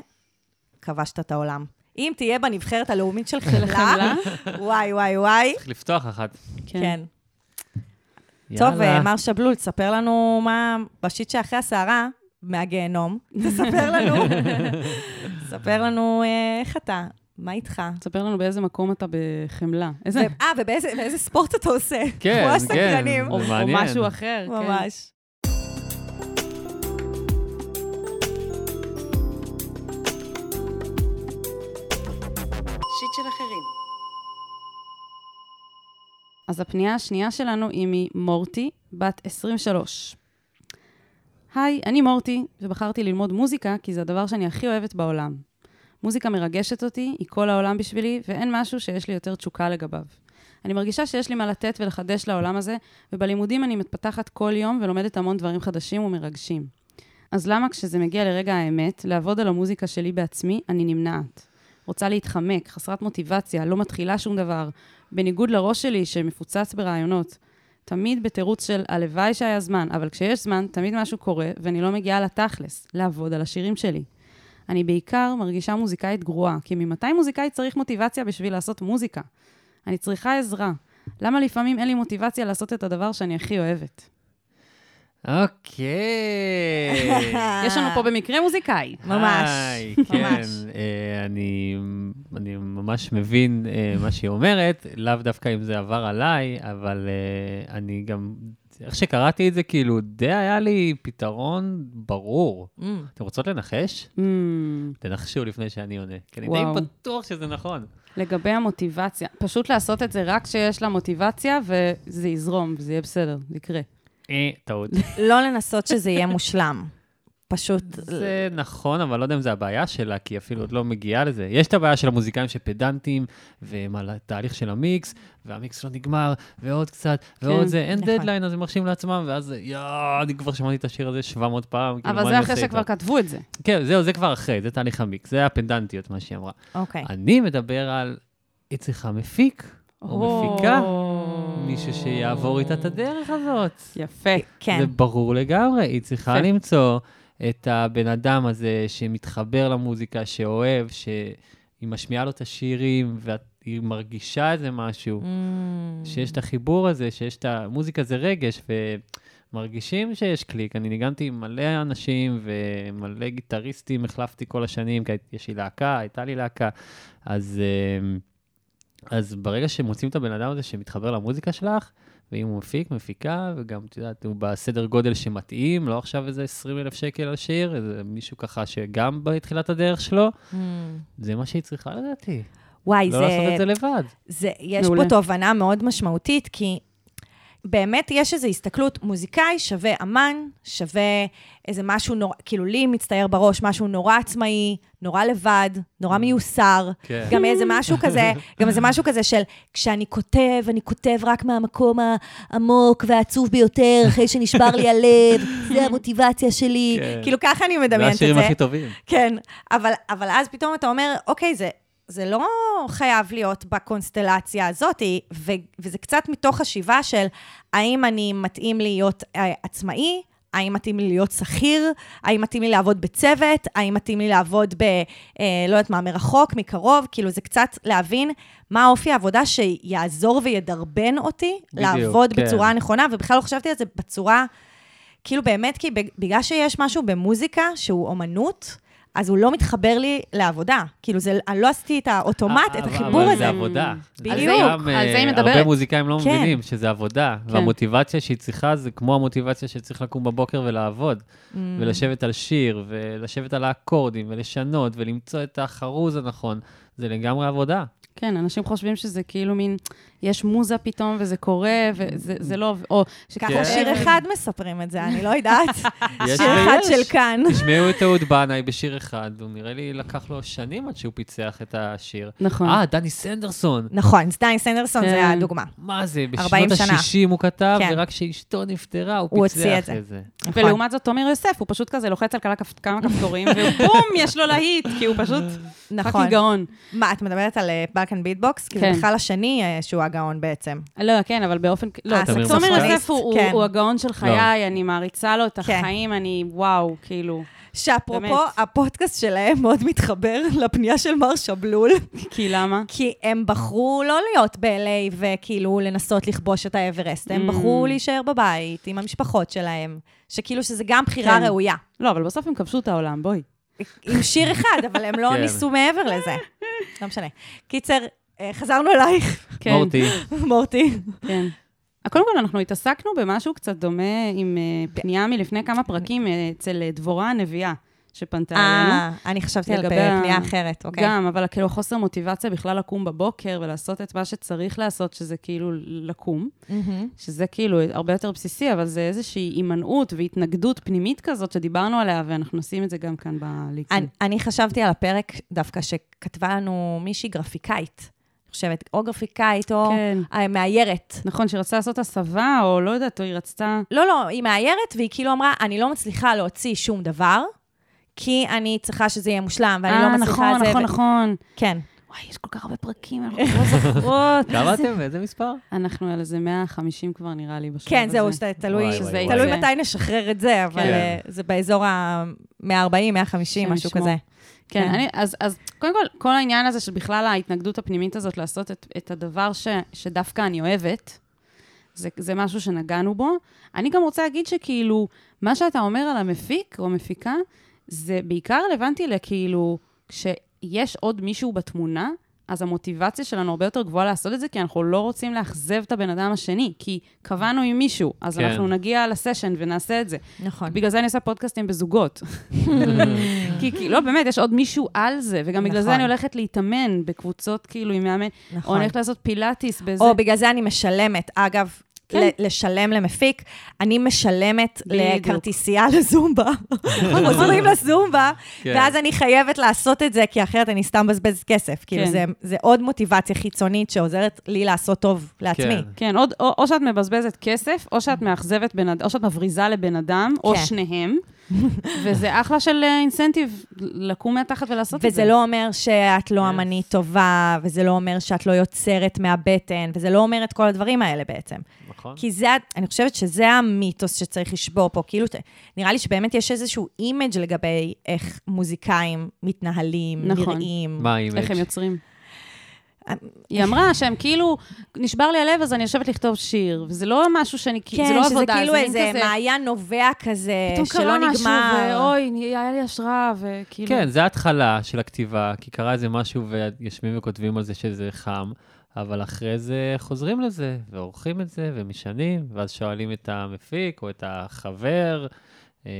כבשת את העולם. אם תהיה בנבחרת הלאומית של חמלה? וואי, וואי, וואי, צריך לפתוח אחת. כן. טוב, יאללה. אה, מר שבלול, תספר לנו מה בשיט שאחרי הסערה, מהגיהנום. תספר לנו, תספר לנו אה, איך אתה, מה איתך. תספר לנו באיזה מקום אתה בחמלה. איזה... אה, ובאיזה באיזה ספורט אתה עושה? כן, כן. הסקרנים. או. משהו אחר, כן. ממש. שיט של אחרים. אז הפנייה השנייה שלנו היא ממורטי, בת 23. היי, אני מורטי, ובחרתי ללמוד מוזיקה כי זה הדבר שאני הכי אוהבת בעולם. מוזיקה מרגשת אותי, היא כל העולם בשבילי, ואין משהו שיש לי יותר תשוקה לגביו. אני מרגישה שיש לי מה לתת ולחדש לעולם הזה, ובלימודים אני מתפתחת כל יום ולומדת המון דברים חדשים ומרגשים. אז למה כשזה מגיע לרגע האמת, לעבוד על המוזיקה שלי בעצמי, אני נמנעת? רוצה להתחמק, חסרת מוטיבציה, לא מתחילה שום דבר, בניגוד לראש שלי שמפוצץ ברעיונות. תמיד בתירוץ של הלוואי שהיה זמן, אבל כשיש זמן, תמיד משהו קורה, ואני לא מגיעה לתכלס, לעבוד על השירים שלי. אני בעיקר מרגישה מוזיקאית גרועה, כי ממתי מוזיקאי צריך מוטיבציה בשביל לעשות מוזיקה? אני צריכה עזרה. למה לפעמים אין לי מוטיבציה לעשות את הדבר שאני הכי אוהבת? אוקיי. יש לנו פה במקרה מוזיקאי. ממש, היי, כן. אה, אני, אני ממש מבין אה, מה שהיא אומרת, לאו דווקא אם זה עבר עליי, אבל אה, אני גם, איך שקראתי את זה, כאילו, די היה לי פתרון ברור. Mm. אתם רוצות לנחש? Mm, תנחשו לפני שאני עונה, כי אני. די בטוח שזה נכון. לגבי המוטיבציה, פשוט לעשות את זה רק כשיש לה מוטיבציה, וזה יזרום, וזה יהיה בסדר, זה יקרה. אה, טעות. לא לנסות שזה יהיה מושלם. פשוט... זה נכון, אבל לא יודע אם זה הבעיה שלה, כי אפילו עוד לא מגיעה לזה. יש את הבעיה של המוזיקאים שפדנטים, והם על התהליך של המיקס, והמיקס לא נגמר, ועוד קצת, ועוד כן, זה, אין נכון. דדליין, אז הם מרשים לעצמם, ואז יואו, אני כבר שמעתי את השיר הזה 700 פעם. כאילו, אבל זה אחרי שכבר? כתבו את זה. כן, זהו, זה כבר אחרי, זה תהליך המיקס, זה הפדנטיות, מה שהיא אמרה. אוקיי. אני מדבר על, היא צריכה מפיק, או מפיקה, מישהו שיעבור איתה את הדרך הזאת. יפה. כן. זה ברור לגמרי, היא צריכה יפה. למצוא את הבן אדם הזה שמתחבר למוזיקה, שאוהב, שהיא משמיעה לו את השירים, והיא מרגישה איזה משהו, Mm. שיש את החיבור הזה, שיש את המוזיקה זה רגש, ומרגישים שיש קליק. אני ניגנתי עם מלא אנשים ומלא גיטריסטים, החלפתי כל השנים, כי יש לי להקה, הייתה לי להקה, אז... אה, אז ברגע שמוצאים את הבן אדם הזה שמתחבר למוזיקה שלך, ואם הוא מפיק, מפיקה, וגם, את יודעת, הוא בסדר גודל שמתאים, לא עכשיו איזה 20 אלף שקל על שיר, איזה מישהו ככה שגם בתחילת הדרך שלו, Mm. זה מה שהיא צריכה לדעתי. וואי, לא זה... לעשות את זה לבד. זה, יש מעולה. פה תובנה מאוד משמעותית, כי באמת יש איזו הסתכלות, מוזיקאי שווה אמן, שווה איזה משהו נורא, כאילו לי מצטייר בראש משהו נורא עצמאי, נורא לבד, נורא מיוסר. כן. גם איזה משהו כזה, גם איזה משהו כזה של כשאני כותב, אני כותב רק מהמקום העמוק והעצוב ביותר, אחרי שנשבר לי הלב, זה המוטיבציה שלי. כן. כאילו ככה אני זה מדמיינת את זה. השירים הכי טובים. כן, אבל, אבל אז פתאום אתה אומר, אוקיי, זה, זה לא חייב להיות בקונסטלציה הזאת, ו, וזה קצת מתוך חשיבה של האם אני מתאים להיות אה, עצמאי, האם מתאים לי להיות שכיר? האם מתאים לי לעבוד בצוות? האם מתאים לי לעבוד ב... אה, לא יודעת מה, מרחוק, מקרוב? כאילו, זה קצת להבין מה אופי העבודה שיעזור וידרבן אותי בדיוק, לעבוד כן. בצורה הנכונה, ובכלל לא חשבתי על זה בצורה... כאילו באמת, כי בג- בגלל שיש משהו במוזיקה שהוא אומנות, אז הוא לא מתחבר לי לעבודה. כאילו, זה, אני לא עשיתי את האוטומט, את אבל- החיבור אבל הזה. זה עבודה. בדיוק, זה גם, על זה היא אה, מדברת. הרבה מוזיקאים לא כן. מבינים שזה עבודה, והמוטיבציה שהיא צריכה זה כמו המוטיבציה שצריך לקום בבוקר ולעבוד, Mm. ולשבת על שיר, ולשבת על האקורדים, ולשנות, ולמצוא את החרוז הנכון. זה לגמרי עבודה. כן, אנשים חושבים שזה כאילו מין, יש מוזה פתאום וזה קורה, וזה זה לא, או ככה כן. שיר אחד מספרים את זה, אני לא יודעת. שיר אחד. של כאן. תשמעו את אהוד בנאי בשיר אחד, הוא נראה לי לקח לו שנים עד שהוא פיצח את השיר. נכון. אה, דני סנדרסון. נכון, סטיין סנדרסון זה כן. הדוגמה. מה זה, 40 בשנות שנה. ה-60 הוא כתב, כן. ורק כשאשתו נפטרה הוא הוא פיצח את זה. את זה. נכון. ולעומת זאת, תומר יוסף, הוא פשוט כזה לוחץ על כמה כפ- כמה כפתורים, ובום, יש לו להיט, כי הוא פשוט נכון. גאון. מה, את מדברת על בלקן ביטבוקס? כי זה כן. בכלל השני אה, שהוא הגאון בעצם. לא, כן, אבל באופן... לא, אה, תומר יוסף הוא- כן. הוא הגאון של חיי, אני מעריצה לו את כן. החיים, אני, וואו, כאילו, שאפרופו. הפודקאסט שלהם מאוד מתחבר לפנייה של מר שבלול, כי למה? כי הם בחרו לא להיות ב-LA וכאילו לנסות לכבוש את האברסט, הם Mm. בחרו להישאר בבית עם המשפחות שלהם, שכאילו שזה גם בחירה כן. ראויה. לא, אבל בסוף הם כבשו את העולם, בואי. עם שיר אחד, אבל הם לא. ניסו מעבר לזה. לא משנה. קיצר, חזרנו אלייך, כן, מורטי, מורטי. כן. קודם כל, אנחנו התעסקנו במשהו קצת דומה עם אה, פנייה מלפני כמה פרקים אה, אצל אה, דבורה הנביאה, שפנתה אלינו. אה, אני חשבתי על פנייה אחרת, אוקיי. גם, אבל כאילו חוסר מוטיבציה בכלל לקום בבוקר ולעשות את מה שצריך לעשות, שזה כאילו לקום, מהמם. שזה כאילו הרבה יותר בסיסי, אבל זה איזושהי הימנעות והתנגדות פנימית כזאת שדיברנו עליה, ואנחנו עושים את זה גם כאן בליקוד. אני, אני חשבתי על הפרק דווקא שכתבה לנו מישהי גרפיקאית, חושבת, או גרפיקאית או כן. אה, מאיירת. נכון, שהיא רצתה לעשות הסבה, או לא יודעת, או היא רצתה... לא, לא, היא מאיירת, והיא כאילו אמרה, אני לא מצליחה להוציא שום דבר, כי אני צריכה שזה יהיה מושלם, ואני לא אה, מצליחה נכון, את זה. נכון, ו- נכון. כן. וואי, יש כל כך הרבה פרקים, אנחנו לא זוכרות. כמה אתם? באיזה מספר? אנחנו על איזה 150 כבר, נראה לי, בשלב כן, הזה. זהו, שזה תלוי, וואי, שזה וואי. תלוי מתי נשחרר את זה, אבל כן. אה, זה באזור ה-140, 150, השם משהו. כזה. כן, כן. אני, אז, אז קודם כל, כל העניין הזה של בכלל ההתנגדות הפנימית הזאת לעשות את, את הדבר ש, שדווקא אני אוהבת, זה, זה משהו שנגענו בו. אני גם רוצה להגיד שכאילו, מה שאתה אומר על המפיק או המפיקה, זה בעיקר רלוונטי לכאילו, כשיש עוד מישהו בתמונה, אז המוטיבציה שלנו הרבה יותר גבוהה לעשות את זה, כי אנחנו לא רוצים לאכזב את הבן אדם השני, כי קבענו עם מישהו, אז כן. אנחנו נגיע לסשן ונעשה את זה. נכון. בגלל זה אני עושה פודקאסטים בזוגות. כי, כי לא, באמת, יש עוד מישהו על זה, וגם בגלל זה נכון. אני הולכת להתאמן בקבוצות, כאילו, עם מאמן, או נכון. אני הולכת לעשות פילאטיס באיזה... או בגלל זה אני משלמת. אגב, כן. לשלם למפיק, אני משלמת בדיוק. לכרטיסייה לזומבה. חוזרים לזומבה, כן. ואז אני חייבת לעשות את זה, כי אחרת אני סתם מבזבז כסף. כאילו, כן. זה- זה עוד מוטיבציה חיצונית שעוזרת לי לעשות טוב לעצמי. כן. כן, עוד, או, או שאת מבזבזת כסף, או שאת מאכזבת בן אדם, או שאת מבריזה לבן אדם, או כן. שניהם, וזה אחלה של אה, incentive לקום מהתחת ולעשות את זה. וזה לא אומר שאת לא. אמנית טובה, וזה לא אומר שאת לא יוצרת מהבטן, וזה לא אומר את כל הדברים האלה בעצם. נכון. כי זה, אני חושבת שזה המיתוס שצריך לשבור פה. כאילו, נראה לי שבאמת יש איזשהו image לגבי איך מוזיקאים מתנהלים, נכון. נראים. מה ה image? איך הם יוצרים. היא אמרה שהם כאילו, נשבר לי הלב, אז אני יושבת לכתוב שיר, וזה לא משהו שאני, כן, זה לא שזה עבודה, כאילו זה מין איזה כזה, מעיין נובע כזה, פתאום שלא קרה משהו, נגמר. ואוי, היה לי השראה, וכאילו... כן, זה ההתחלה של הכתיבה, כי קרה איזה משהו ויושבים וכותבים על זה שזה חם, אבל אחרי זה חוזרים לזה, ועורכים את זה, ומשנים, ואז שואלים את המפיק או את החבר, אה,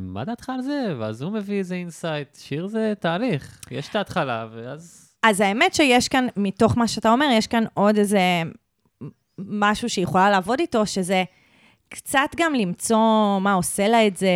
מה דעתך על זה? ואז הוא מביא איזה insight. שיר זה תהליך, יש את ההתחלה, ואז... אז האמת שיש כאן, מתוך מה שאתה אומר, יש כאן עוד איזה משהו שהיא יכולה לעבוד איתו, שזה קצת גם למצוא מה עושה לה את זה,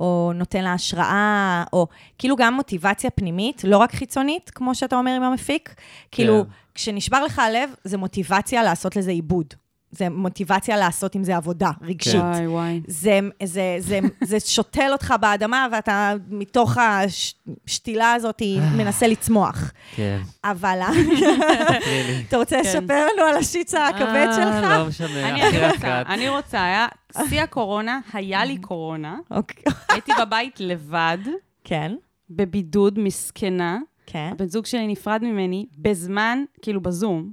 או נותן לה השראה, או כאילו גם מוטיבציה פנימית, לא רק חיצונית, כמו שאתה אומר עם המפיק. כאילו, כשנשבר לך הלב, זה מוטיבציה לעשות לזה עיבוד. זה מוטיבציה לעשות עם זה עבודה רגשית. וואי, וואי. זה, זה, זה, זה שותל אותך באדמה, ואתה מתוך השתילה הזאת מנסה לצמוח. כן. אבל. אתה רוצה לשפר לנו על השיץ הכבד אה, שלך? לא משנה, אני אחרי אני רוצה, הקאט. אני רוצה, היה שיא הקורונה, היה לי קורונה, אוקיי. הייתי בבית לבד, כן, בבידוד, מסכנה. כן. הבן זוג שלי נפרד ממני בזמן, כאילו בזום,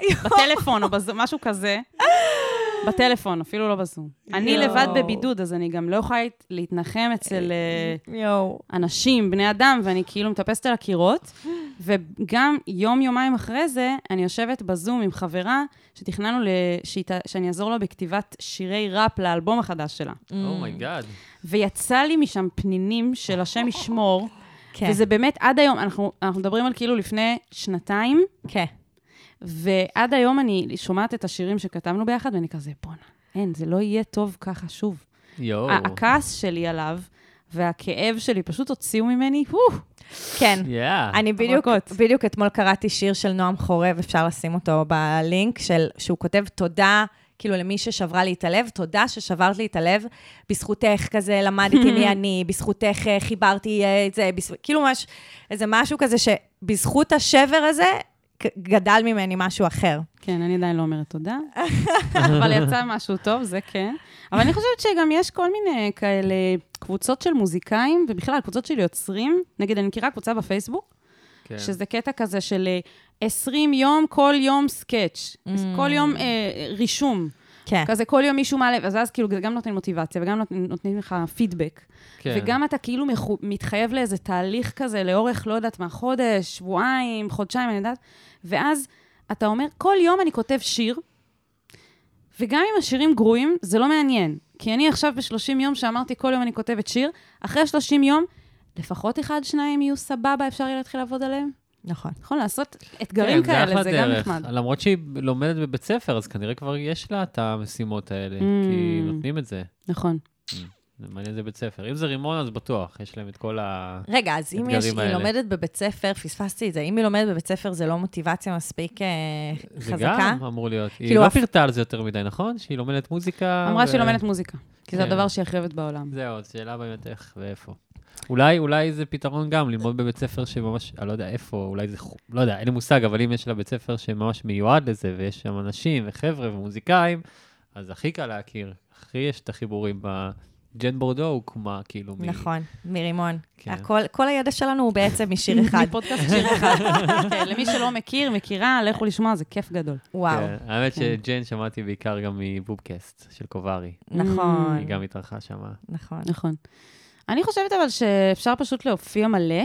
בטלפון או בזום, משהו כזה. בטלפון, אפילו לא בזום. אני. לבד בבידוד, אז אני גם לא יכולה להת- להתנחם אצל אה. אנשים, בני אדם, ואני כאילו מטפסת על הקירות. וגם יום-יומיים אחרי זה, אני יושבת בזום עם חברה שתכננו ל- שהיא ת- שאני אעזור לה בכתיבת שירי ראפ לאלבום החדש שלה. Mm. Oh my God. ויצא לי משם פנינים של השם ישמור, כן, וזה באמת עד היום, אנחנו, אנחנו מדברים על כאילו לפני שנתיים, כן. ועד היום אני שומעת את השירים שכתבנו ביחד, ואני כזה, בואנה, אין, זה לא יהיה טוב ככה שוב. יואו. הכעס שלי עליו והכאב שלי פשוט הוציאו ממני, הו, כן. יאה. אני בדיוק. בדיוק אתמול קראתי שיר של נועם חורב, אפשר לשים אותו בלינק, של, שהוא כותב תודה, כאילו למי ששברה לי את הלב, תודה ששברת לי את הלב, בזכותך כזה למדתי מי אני, בזכותך אה, חיברתי אה, את זה, בז... כאילו ממש, איזה משהו כזה שבזכות השבר הזה, גדל ממני משהו אחר. כן, אני עדיין לא אומרת תודה, אבל יצא משהו טוב, זה כן. אבל אני חושבת שגם יש כל מיני כאלה קבוצות של מוזיקאים, ובכלל, קבוצות של יוצרים. נגיד, אני מכירה קבוצה בפייסבוק, כן. שזה קטע כזה של אה, 20 יום, כל יום סקאץ', כל יום אה, רישום. כן. כזה כל יום מישהו מעלה, אז אז כאילו זה גם נותן מוטיבציה, וגם נותנים, נותנים לך פידבק. כן. וגם אתה כאילו מחו, מתחייב לאיזה תהליך כזה לאורך, לא יודעת מה, חודש, שבועיים, חודשיים, אני יודעת, ואז אתה אומר, כל יום אני כותב שיר, וגם אם השירים גרועים, זה לא מעניין. כי אני עכשיו ב-30 יום שאמרתי, כל יום אני כותבת שיר, אחרי 30 יום, לפחות אחד, שניים יהיו סבבה, אפשר יהיה להתחיל לעבוד עליהם. נכון. נכון, לעשות אתגרים כן, כאלה, אחלה זה גם. נחמד. למרות שהיא לומדת בבית ספר, אז כנראה כבר יש לה את המשימות האלה, כי Mm. נותנים את זה. נכון. זה מעניין זה בית ספר. אם זה רימון, אז בטוח, יש להם את כל ה... רגע, אז אם יש, האתגרים היא האלה. לומדת בבית ספר, פספסתי את זה, אם היא לומדת בבית ספר, זה לא מוטיבציה מספיק אה, זה חזקה? גם אמור להיות. היא כאילו, לא אף- פירטה על זה יותר מדי, נכון? שהיא לומדת מוזיקה. אמרה ו- שהיא לומדת מוזיקה, כי זה כן. הדבר שהיא הכי אוהבת בעולם. זהו, שאלה באמת איך ואיפה. אולי, אולי זה פתרון גם, ללמוד בבית ספר שממש, אני לא יודע איפה, אולי זה, לא יודע, אין לי מושג, אבל אם יש לה בית ספר שממש מיועד לזה, ויש שם אנשים וחבר'ה ומוזיקאים, אז הכי קל להכיר. הכי יש את החיבורים. ג'ן בורדו הוקמה, כאילו, מ- נכון, מרימון. כן. הכל, כל הידע שלנו הוא בעצם משיר אחד. מפודקאסט שיר אחד. כן, למי שלא מכיר, מכירה, לכו לשמוע, זה כיף גדול. וואו, כן, האמת כן. שג'ן שמעתי בעיקר גם מבובקאסט של קוברי. נכון, היא גם התארחה שם. נכון. נכון. אני חושבת אבל שאפשר פשוט להופיע מלא,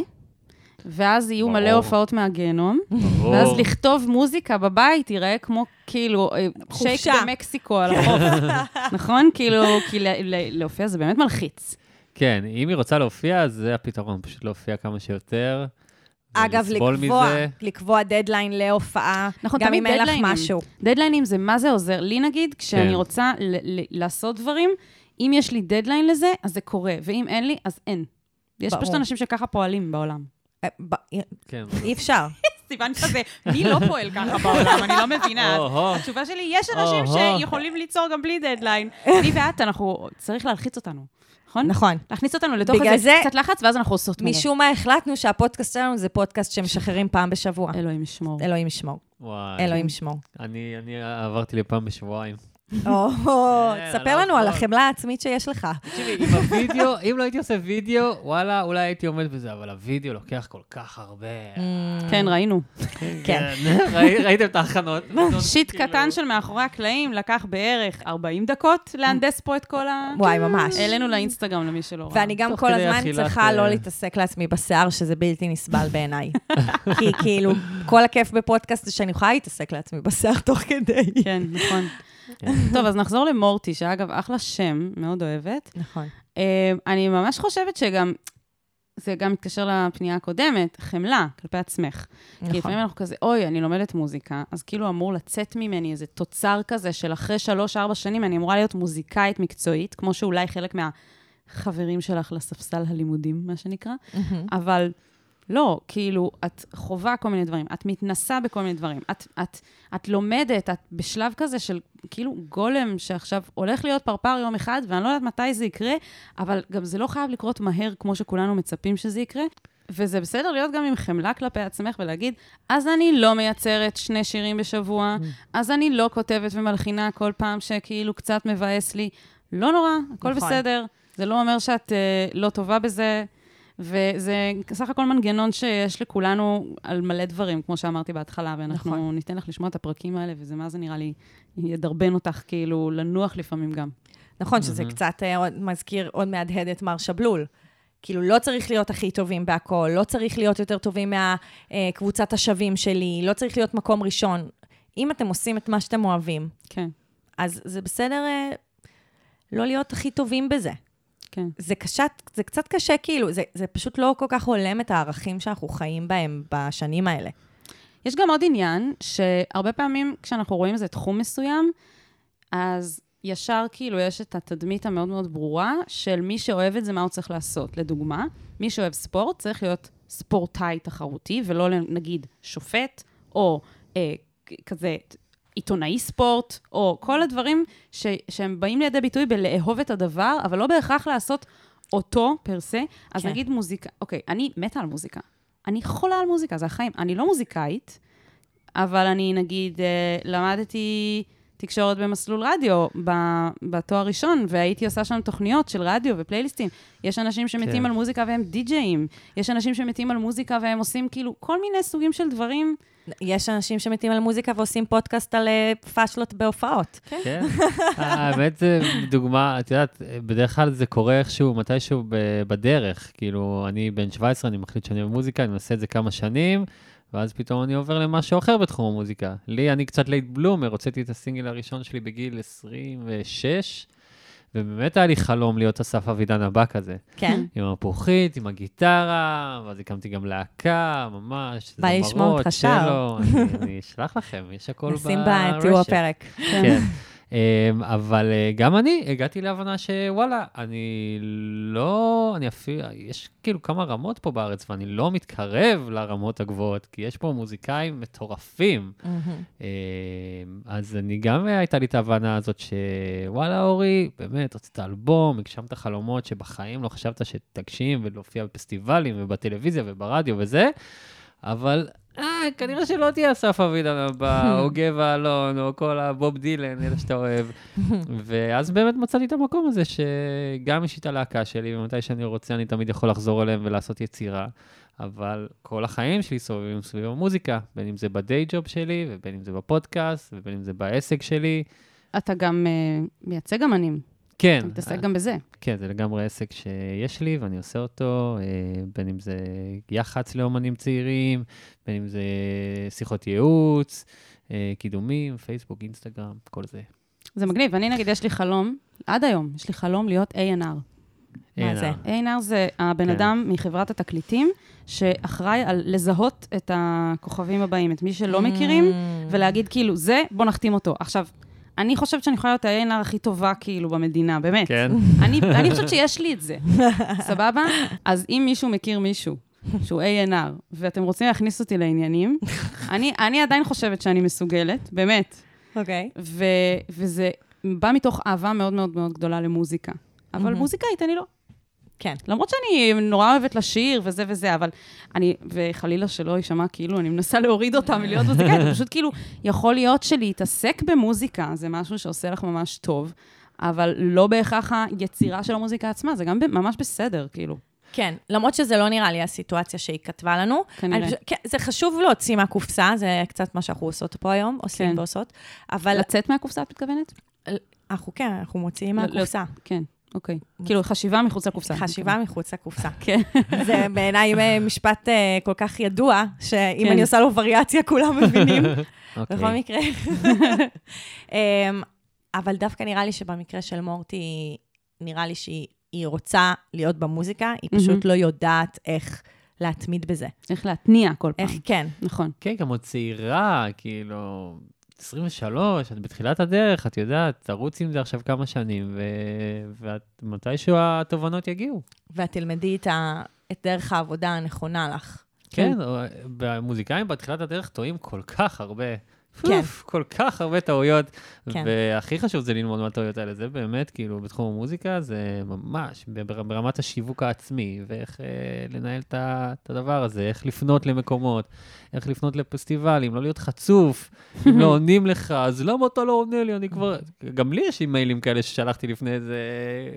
ואז יהיו מלא ברור. הופעות מהגיהנום, ברור. ואז לכתוב מוזיקה בבית ייראה כמו כאילו אה, שייק. במקסיקו על החוף. נכון? כאילו, כי להופיע זה באמת מלחיץ. כן, אם היא רוצה להופיע, אז זה הפתרון, פשוט להופיע כמה שיותר. אגב, לקבוע, מזה. לקבוע דדליין להופעה, נכון, גם אם אין לך. משהו. דדליינים זה מה זה עוזר. לי נגיד, כשאני כן. רוצה ל- ל- לעשות דברים, אם יש לי דדליין לזה, אז זה קורה, ואם אין לי, אז אין. יש ברור. פשוט אנשים שככה פועלים בעולם. אה, כן. אי אפשר. סיוון כזה, מי לא פועל ככה בעולם? אני לא מבינה. התשובה שלי, יש אנשים. שיכולים ליצור גם בלי דדליין. אני ואת, אנחנו, צריך להלחיץ אותנו, נכון? נכון. להכניס אותנו לתוך בגלל איזה זה- קצת לחץ, ואז אנחנו עושות מלא. משום מה החלטנו שהפודקאסט שלנו זה פודקאסט שמשחררים פעם בשבוע. אלוהים ישמור. אלוהים ישמור. וואי. אלוהים ישמור. אני, אני עברתי לפעם בשבועיים. או, כן, תספר לנו על. החמלה העצמית שיש לך. תקשיבי, עם הווידאו, אם לא הייתי עושה וידאו, וואלה, אולי הייתי עומד בזה, אבל הווידאו לוקח כל כך הרבה. כן, ראינו. כן. ראי- ראיתם את ההכנות? שיט כאילו- קטן של מאחורי הקלעים, לקח בערך 40 דקות להנדס פה את כל ה... וואי, ממש. העלינו לאינסטגרם למי שלא ראה. ואני גם כל הזמן צריכה אה, לא להתעסק לעצמי בשיער, שזה בלתי נסבל בעיניי. כי כאילו, כל הכיף בפודקאסט זה שאני יכולה להתעסק לעצמי בשיער תוך כדי. כן, נכון. טוב, אז נחזור למורטי, שאגב, אחלה שם, מאוד אוהבת. נכון. אה, אני ממש חושבת שגם, זה גם מתקשר לפנייה הקודמת, חמלה כלפי עצמך. כי נכון. לפעמים אנחנו כזה, אוי, אני לומדת מוזיקה, אז כאילו אמור לצאת ממני איזה תוצר כזה של אחרי שלוש-ארבע שנים, אני אמורה להיות מוזיקאית מקצועית, כמו שאולי חלק מהחברים שלך לספסל הלימודים, מה שנקרא, אבל לא, כאילו, את חווה כל מיני דברים, את מתנסה בכל מיני דברים, את, את, את לומדת, את בשלב כזה של כאילו גולם שעכשיו הולך להיות פרפר יום אחד, ואני לא יודעת מתי זה יקרה, אבל גם זה לא חייב לקרות מהר כמו שכולנו מצפים שזה יקרה. וזה בסדר להיות גם עם חמלה כלפי עצמך ולהגיד, אז אני לא מייצרת שני שירים בשבוע, אז אני לא כותבת ומלחינה כל פעם שכאילו קצת מבאס לי. לא נורא, הכל נכון. בסדר. זה לא אומר שאת אה, לא טובה בזה, וזה סך הכל מנגנון שיש לכולנו על מלא דברים, כמו שאמרתי בהתחלה, ואנחנו נכון. ניתן לך לשמוע את הפרקים האלה, וזה מה זה נראה לי ידרבן אותך, כאילו, לנוח לפעמים גם. נכון, שזה קצת אה, עוד- מזכיר עוד מהדהד את מר שבלול. כאילו, לא צריך להיות הכי טובים בהכל, לא צריך להיות יותר טובים מהקבוצת השווים שלי, לא צריך להיות מקום ראשון. אם אתם עושים את מה שאתם אוהבים, כן, אז זה בסדר אה, לא להיות הכי טובים בזה. כן. זה, קשת, זה קצת קשה, כאילו, זה, זה פשוט לא כל כך הולם את הערכים שאנחנו חיים בהם בשנים האלה. יש גם עוד עניין, שהרבה פעמים כשאנחנו רואים איזה תחום מסוים, אז ישר כאילו יש את התדמית המאוד מאוד ברורה של מי שאוהב את זה, מה הוא צריך לעשות. לדוגמה, מי שאוהב ספורט צריך להיות ספורטאי תחרותי, ולא נגיד שופט, או אה, כזה עיתונאי ספורט, או כל הדברים ש, שהם באים לידי ביטוי בלאהוב את הדבר, אבל לא בהכרח לעשות אותו פר סה. אז כן. נגיד מוזיקה, אוקיי, אני מתה על מוזיקה. אני חולה על מוזיקה, זה החיים. אני לא מוזיקאית, אבל אני נגיד אה, למדתי תקשורת במסלול רדיו בתואר ראשון, והייתי עושה שם תוכניות של רדיו ופלייליסטים. יש אנשים שמתים כן. על מוזיקה והם די-ג'אים. יש אנשים שמתים על מוזיקה והם עושים כאילו כל מיני סוגים של דברים. יש אנשים שמתים על מוזיקה ועושים פודקאסט על אה, פאשלות בהופעות. כן. האמת, זה דוגמה, את יודעת, בדרך כלל זה קורה איכשהו, מתישהו בדרך. כאילו, אני בן 17, אני מחליט שאני אוהב מוזיקה, אני מנסה את זה כמה שנים, ואז פתאום אני עובר למשהו אחר בתחום המוזיקה. לי, אני קצת late bloomer, הוצאתי את הסינגל הראשון שלי בגיל 26, ובאמת היה לי חלום להיות אסף אבידן הבא כזה. כן. עם המפוחית, עם הגיטרה, ואז הקמתי גם להקה, ממש, בא לי לשמוע אותך זמרות, שר. שלו, אני- אני אשלח לכם, יש הכל ברשת. נשים בתיאור הפרק. כן. אמ, אבל אה, גם אני הגעתי להבנה שוואלה, אני לא, אני אפילו, יש כאילו כמה רמות פה בארץ, ואני לא מתקרב לרמות הגבוהות, כי יש פה מוזיקאים מטורפים. אמ, אז אני גם אה, הייתה לי את ההבנה הזאת שוואלה, אורי, באמת, רצית אלבום, הגשמת חלומות שבחיים לא חשבת שתגשים ולהופיע בפסטיבלים ובטלוויזיה וברדיו וזה, אבל אה, כנראה שלא תהיה אסף אבידן הבא, או גבע אלון, או כל הבוב דילן, אלה שאתה אוהב. ואז באמת מצאתי את המקום הזה, שגם יש לי את הלהקה שלי, ומתי שאני רוצה אני תמיד יכול לחזור אליהם ולעשות יצירה. אבל כל החיים שלי סובבים סביב המוזיקה, בין אם זה בדיי ג'וב שלי, ובין אם זה בפודקאסט, ובין אם זה בעסק שלי. אתה גם אה, מייצג אמנים, כן, אתה מתעסק גם בזה. כן, זה לגמרי עסק שיש לי ואני עושה אותו, אה, בין אם זה יח"צ לאומנים צעירים, בין אם זה שיחות ייעוץ, אה, קידומים, פייסבוק, אינסטגרם, כל זה. זה מגניב. אני נגיד, יש לי חלום, עד היום, יש לי חלום להיות A&R. מה זה? אה, A&R זה הבן כן. אדם מחברת התקליטים, שאחראי על לזהות את הכוכבים הבאים, את מי שלא מכירים, Mm. ולהגיד כאילו, זה, בוא נחתים אותו. עכשיו, אני חושבת שאני יכולה להיות ה-A&R הכי טובה כאילו במדינה, באמת. כן, אני, אני חושבת שיש לי את זה, סבבה? אז אם מישהו מכיר מישהו שהוא A&R, ואתם רוצים להכניס אותי לעניינים, אני, אני עדיין חושבת שאני מסוגלת, באמת. אוקיי. ו, וזה בא מתוך אהבה מאוד מאוד מאוד גדולה למוזיקה. אבל מהמם. מוזיקאית אני לא. כן. למרות שאני נורא אוהבת לשיר וזה וזה, אבל אני, וחלילה שלא יישמע כאילו אני מנסה להוריד אותה מלהיות מוזיקאית, פשוט כאילו, יכול להיות שלהתעסק במוזיקה זה משהו שעושה לך ממש טוב, אבל לא בהכרח היצירה של המוזיקה עצמה, זה גם ממש בסדר, כאילו. כן, למרות שזה לא נראה לי הסיטואציה שהיא כתבה לנו. כנראה. פשוט- כן, זה חשוב להוציא מהקופסה, זה קצת מה שאנחנו עושות פה היום, עושים כן. ועושות. אבל לצאת מהקופסה, את מתכוונת? אנחנו כן, אנחנו מוציאים מהקופסה. כן, אוקיי. כאילו, חשיבה מחוץ לקופסה. חשיבה מחוץ לקופסה. כן. זה בעיניי אה, משפט אה, כל כך ידוע, שאם כן. אני עושה לו וריאציה, כולם מבינים. בכל אוקיי. מקרה. אמ, אבל דווקא נראה לי שבמקרה של מורטי, נראה לי שהיא היא רוצה להיות במוזיקה, היא פשוט. לא יודעת איך להתמיד בזה. צריך להתניע כל פעם. איך, כן. נכון. כן, גם עוד צעירה, כאילו, 23, את בתחילת הדרך, את יודעת, תרוץ עם זה עכשיו כמה שנים, ו- ומתישהו התובנות יגיעו. ואת תלמדי את, ה, את דרך העבודה הנכונה לך. כן, במוזיקאים בתחילת הדרך טועים כל כך הרבה. כן. אוף, כל כך הרבה טעויות, כן. והכי חשוב זה ללמוד מהטעויות האלה, זה באמת, כאילו, בתחום המוזיקה, זה ממש בר- ברמת השיווק העצמי, ואיך אה, לנהל את הדבר הזה, איך לפנות למקומות, איך לפנות לפסטיבלים, לא להיות חצוף, אם לא עונים לך, אז למה אתה לא עונה לי? אני כבר... גם לי יש אימיילים כאלה ששלחתי לפני איזה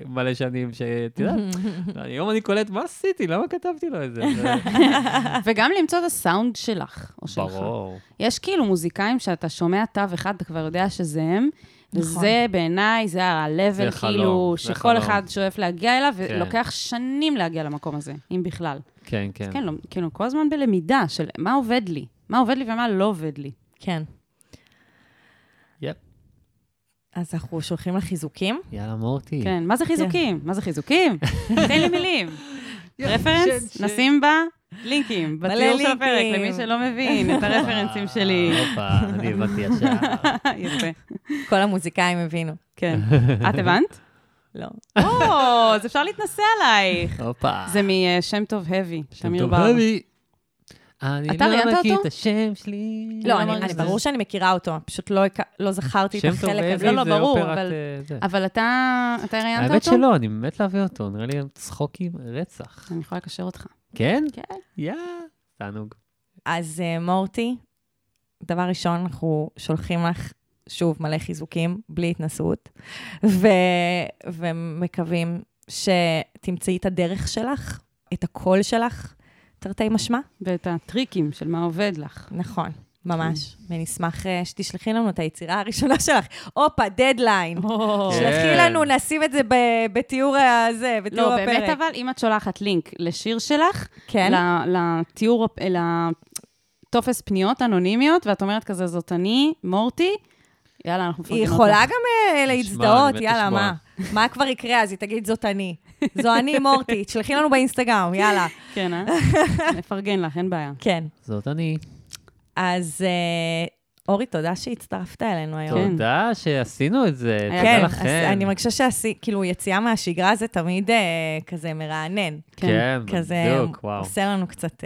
מלא שנים, שאת יודעת, היום אני קולט, מה עשיתי? למה כתבתי לו את זה? וגם למצוא את הסאונד שלך, או שלך. ברור. יש כאילו מוזיקאים שאתה שומע תו אחד, אתה כבר יודע שזה הם, נכון. וזה בעיניי, זה ה-level, כאילו, שכל. אחד שואף להגיע אליו, כן. ולוקח שנים להגיע למקום הזה, אם בכלל. כן, כן. כן, לא, כאילו, כל הזמן בלמידה של מה עובד לי, מה עובד לי ומה לא עובד לי. כן. יפ. אז אנחנו שולחים לך חיזוקים. יאללה, מורטי. כן, מה זה חיזוקים? מה זה חיזוקים? תן לי מילים. רפרנס. נשים בה לינקים, מלא בתיאור של הפרק. למי שלא מבין את הרפרנסים שלי. הופה, אני הבנתי ישר. יפה, כל המוזיקאים הבינו. כן. את הבנת? לא. או, אז אפשר להתנסה עלייך. הופה. זה משם טוב האבי, שם תמיר טוב בר. הבי. אני לא מכיר? את השם שלי. לא, לא אני. ברור שאני מכירה אותו, פשוט לא, לא זכרתי את החלק הזה. לא, לא, ברור, אבל- אה. אבל אתה, אתה ראיינת אותו? האמת שלא, אני מת להביא אותו, נראה לי צחוקים רצח. אני יכולה לקשר אותך. כן? כן. יא, תענוג. אז uh, מורטי, דבר ראשון, אנחנו שולחים לך שוב מלא חיזוקים, בלי התנסות, ו... ומקווים שתמצאי את הדרך שלך, את הקול שלך, תרתי משמע. ואת הטריקים של מה עובד לך. נכון, ממש. ונשמח uh, שתשלחי לנו את היצירה הראשונה שלך. הופה, דדליין. כן. שלחי לנו, נשים את זה בתיאור הזה, בתיאור לא, הפרק. באמת אבל, אם את שולחת לינק לשיר שלך, כן. לתיאור, לטופס פניות אנונימיות, ואת אומרת כזה, זאת אני, מורטי, יאללה, אנחנו היא מפרגנות יכולה לך. גם אה, להזדהות, יאללה. מה? מה כבר יקרה אז? היא תגיד, זאת אני. זו אני, מורטי, תשלחי לנו באינסטגרם, יאללה. כן, אה? נפרגן לך, אין בעיה. כן. זאת אני. אז אה, אורי, תודה שהצטרפת אלינו היום. כן. תודה שעשינו את זה, תודה כן, לכם. אז אני מרגישה שעשי, כאילו, יציאה מהשגרה זה תמיד אה, כזה מרענן. כן, כזה בדיוק, וואו. עושה לנו קצת...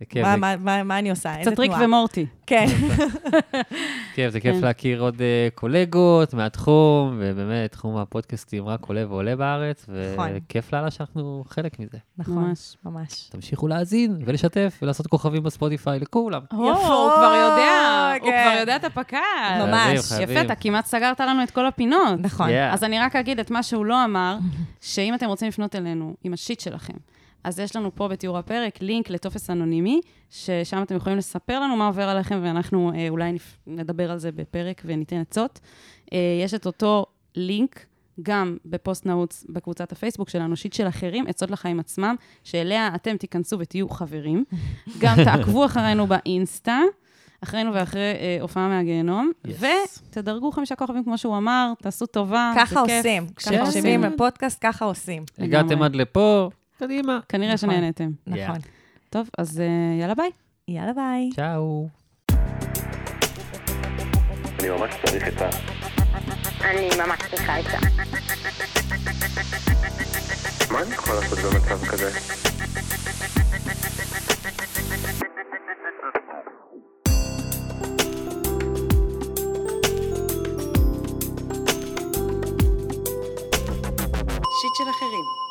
זה כיף, מה- זה מה- מה מה אני עושה? איזה קצת ריק? ומורטי. כן. כיף, זה כיף כן. להכיר עוד אה, קולגות מהתחום, ובאמת, תחום הפודקאסטים רק עולה ועולה בארץ, נכון. וכיף לאללה שאנחנו חלק מזה. נכון, ממש. ממש. תמשיכו להאזין ולשתף ולעשות כוכבים בספוטיפיי לכולם. או, הוא כבר יודע, הוא כן. כבר יודע את הפק"ל. ממש. יפה. אתה כמעט סגרת לנו את כל הפינות. נכון. אז אני רק אגיד את מה שהוא לא אמר, שאם אתם רוצים לפנות אלינו עם השיט שלכם, אז יש לנו פה בתיאור הפרק לינק לטופס אנונימי, ששם אתם יכולים לספר לנו מה עובר עליכם, ואנחנו אה, אולי נפ... נדבר על זה בפרק וניתן עצות. אה, יש את אותו לינק גם בפוסט נעוץ בקבוצת הפייסבוק שלנו, שיט של אחרים, עצות לחיים עצמם, שאליה אתם תיכנסו ותהיו חברים. גם תעקבו אחרינו באינסטה. אחרינו ואחרי אה, הופעה מהגיהנום, Yes. ותדרגו חמישה כוכבים כמו שהוא אמר, תעשו טובה, ככה זה כיף. עושים. ככה כשמקשיבים. לפודקאסט, ככה עושים. הגעתם. עד לפה, קדימה. כנראה נכון. שנהנתם. נכון. טוב, אז אה, יאללה ביי. יאללה ביי. צ'או. אני ממש צריך עצה. אני ממש צריכה עצה. מה אני יכול לעשות במצב כזה? שיט של אחרים.